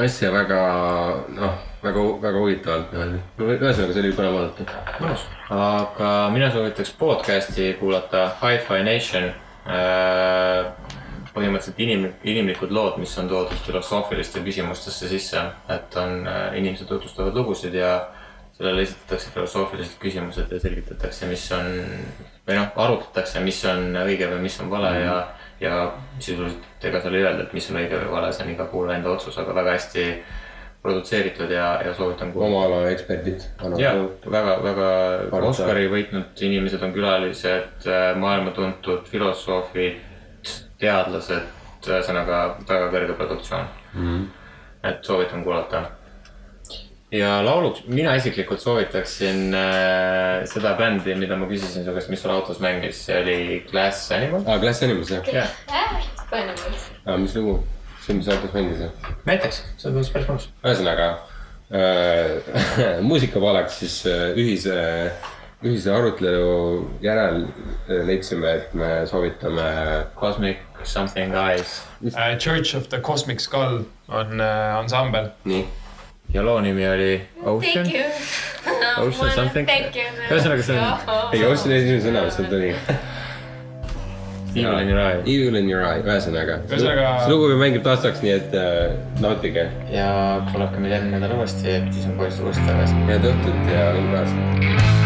asja väga noh, väga, väga huvitavalt niimoodi. ühesõnaga, see oli põnev vaadata. mõnus. aga mina soovitaks podcast'i kuulata Hi-Fi Nation. Põhimõtteliselt inim-, inimlikud lood, mis on toodud filosoofiliste küsimustesse sisse, et on, inimesed tutvustavad lugusid ja sellele esitatakse filosoofilised küsimused ja selgitatakse, mis on või noh, arutatakse, mis on õige või mis on vale ja, ja sisuliselt ega seal ei öelda, et mis on õige või vale, see on iga kuulaja enda otsus, aga väga hästi produtseeritud ja, ja soovitan kuulata. oma ala eksperdid. ja väga, väga Arvata. Oscari võitnud inimesed on külalised, maailma tuntud filosoofid, teadlased, ühesõnaga väga kõrge produktsioon mm. Mhm. -hmm. et soovitan kuulata. ja lauluks, mina isiklikult soovitaksin äh, seda bändi, mida ma küsisin su käest, mis sul autos mängis, see oli Glass Animal. aa, Glass Animals jah? jah, aa, mis lugu? see, mis autos mängis jah? näiteks, see tundus päris mõnus. ühesõnaga äh, muusikapalaks siis äh, ühise, ühise arutelu järel äh, leidsime, et me soovitame. Cosmic Something Eyes. Uh, Church of the Cosmic Skull on uh, ansambel. nii, ja loo nimi oli Ocean. Thank you. Ocean something. Thank you. Ühesõnaga, see on- ei, Austin esimene sõna, mis sealt tuli. Evil in your eye. Evil in your eye, ühesõnaga. Ühesõnaga- see lugu mängib taastaks, nii et äh, nautige. ja kuulake meid järgmine nädal uuesti, siis on poiss uuesti tagasi. head õhtut ja õnne kaasa.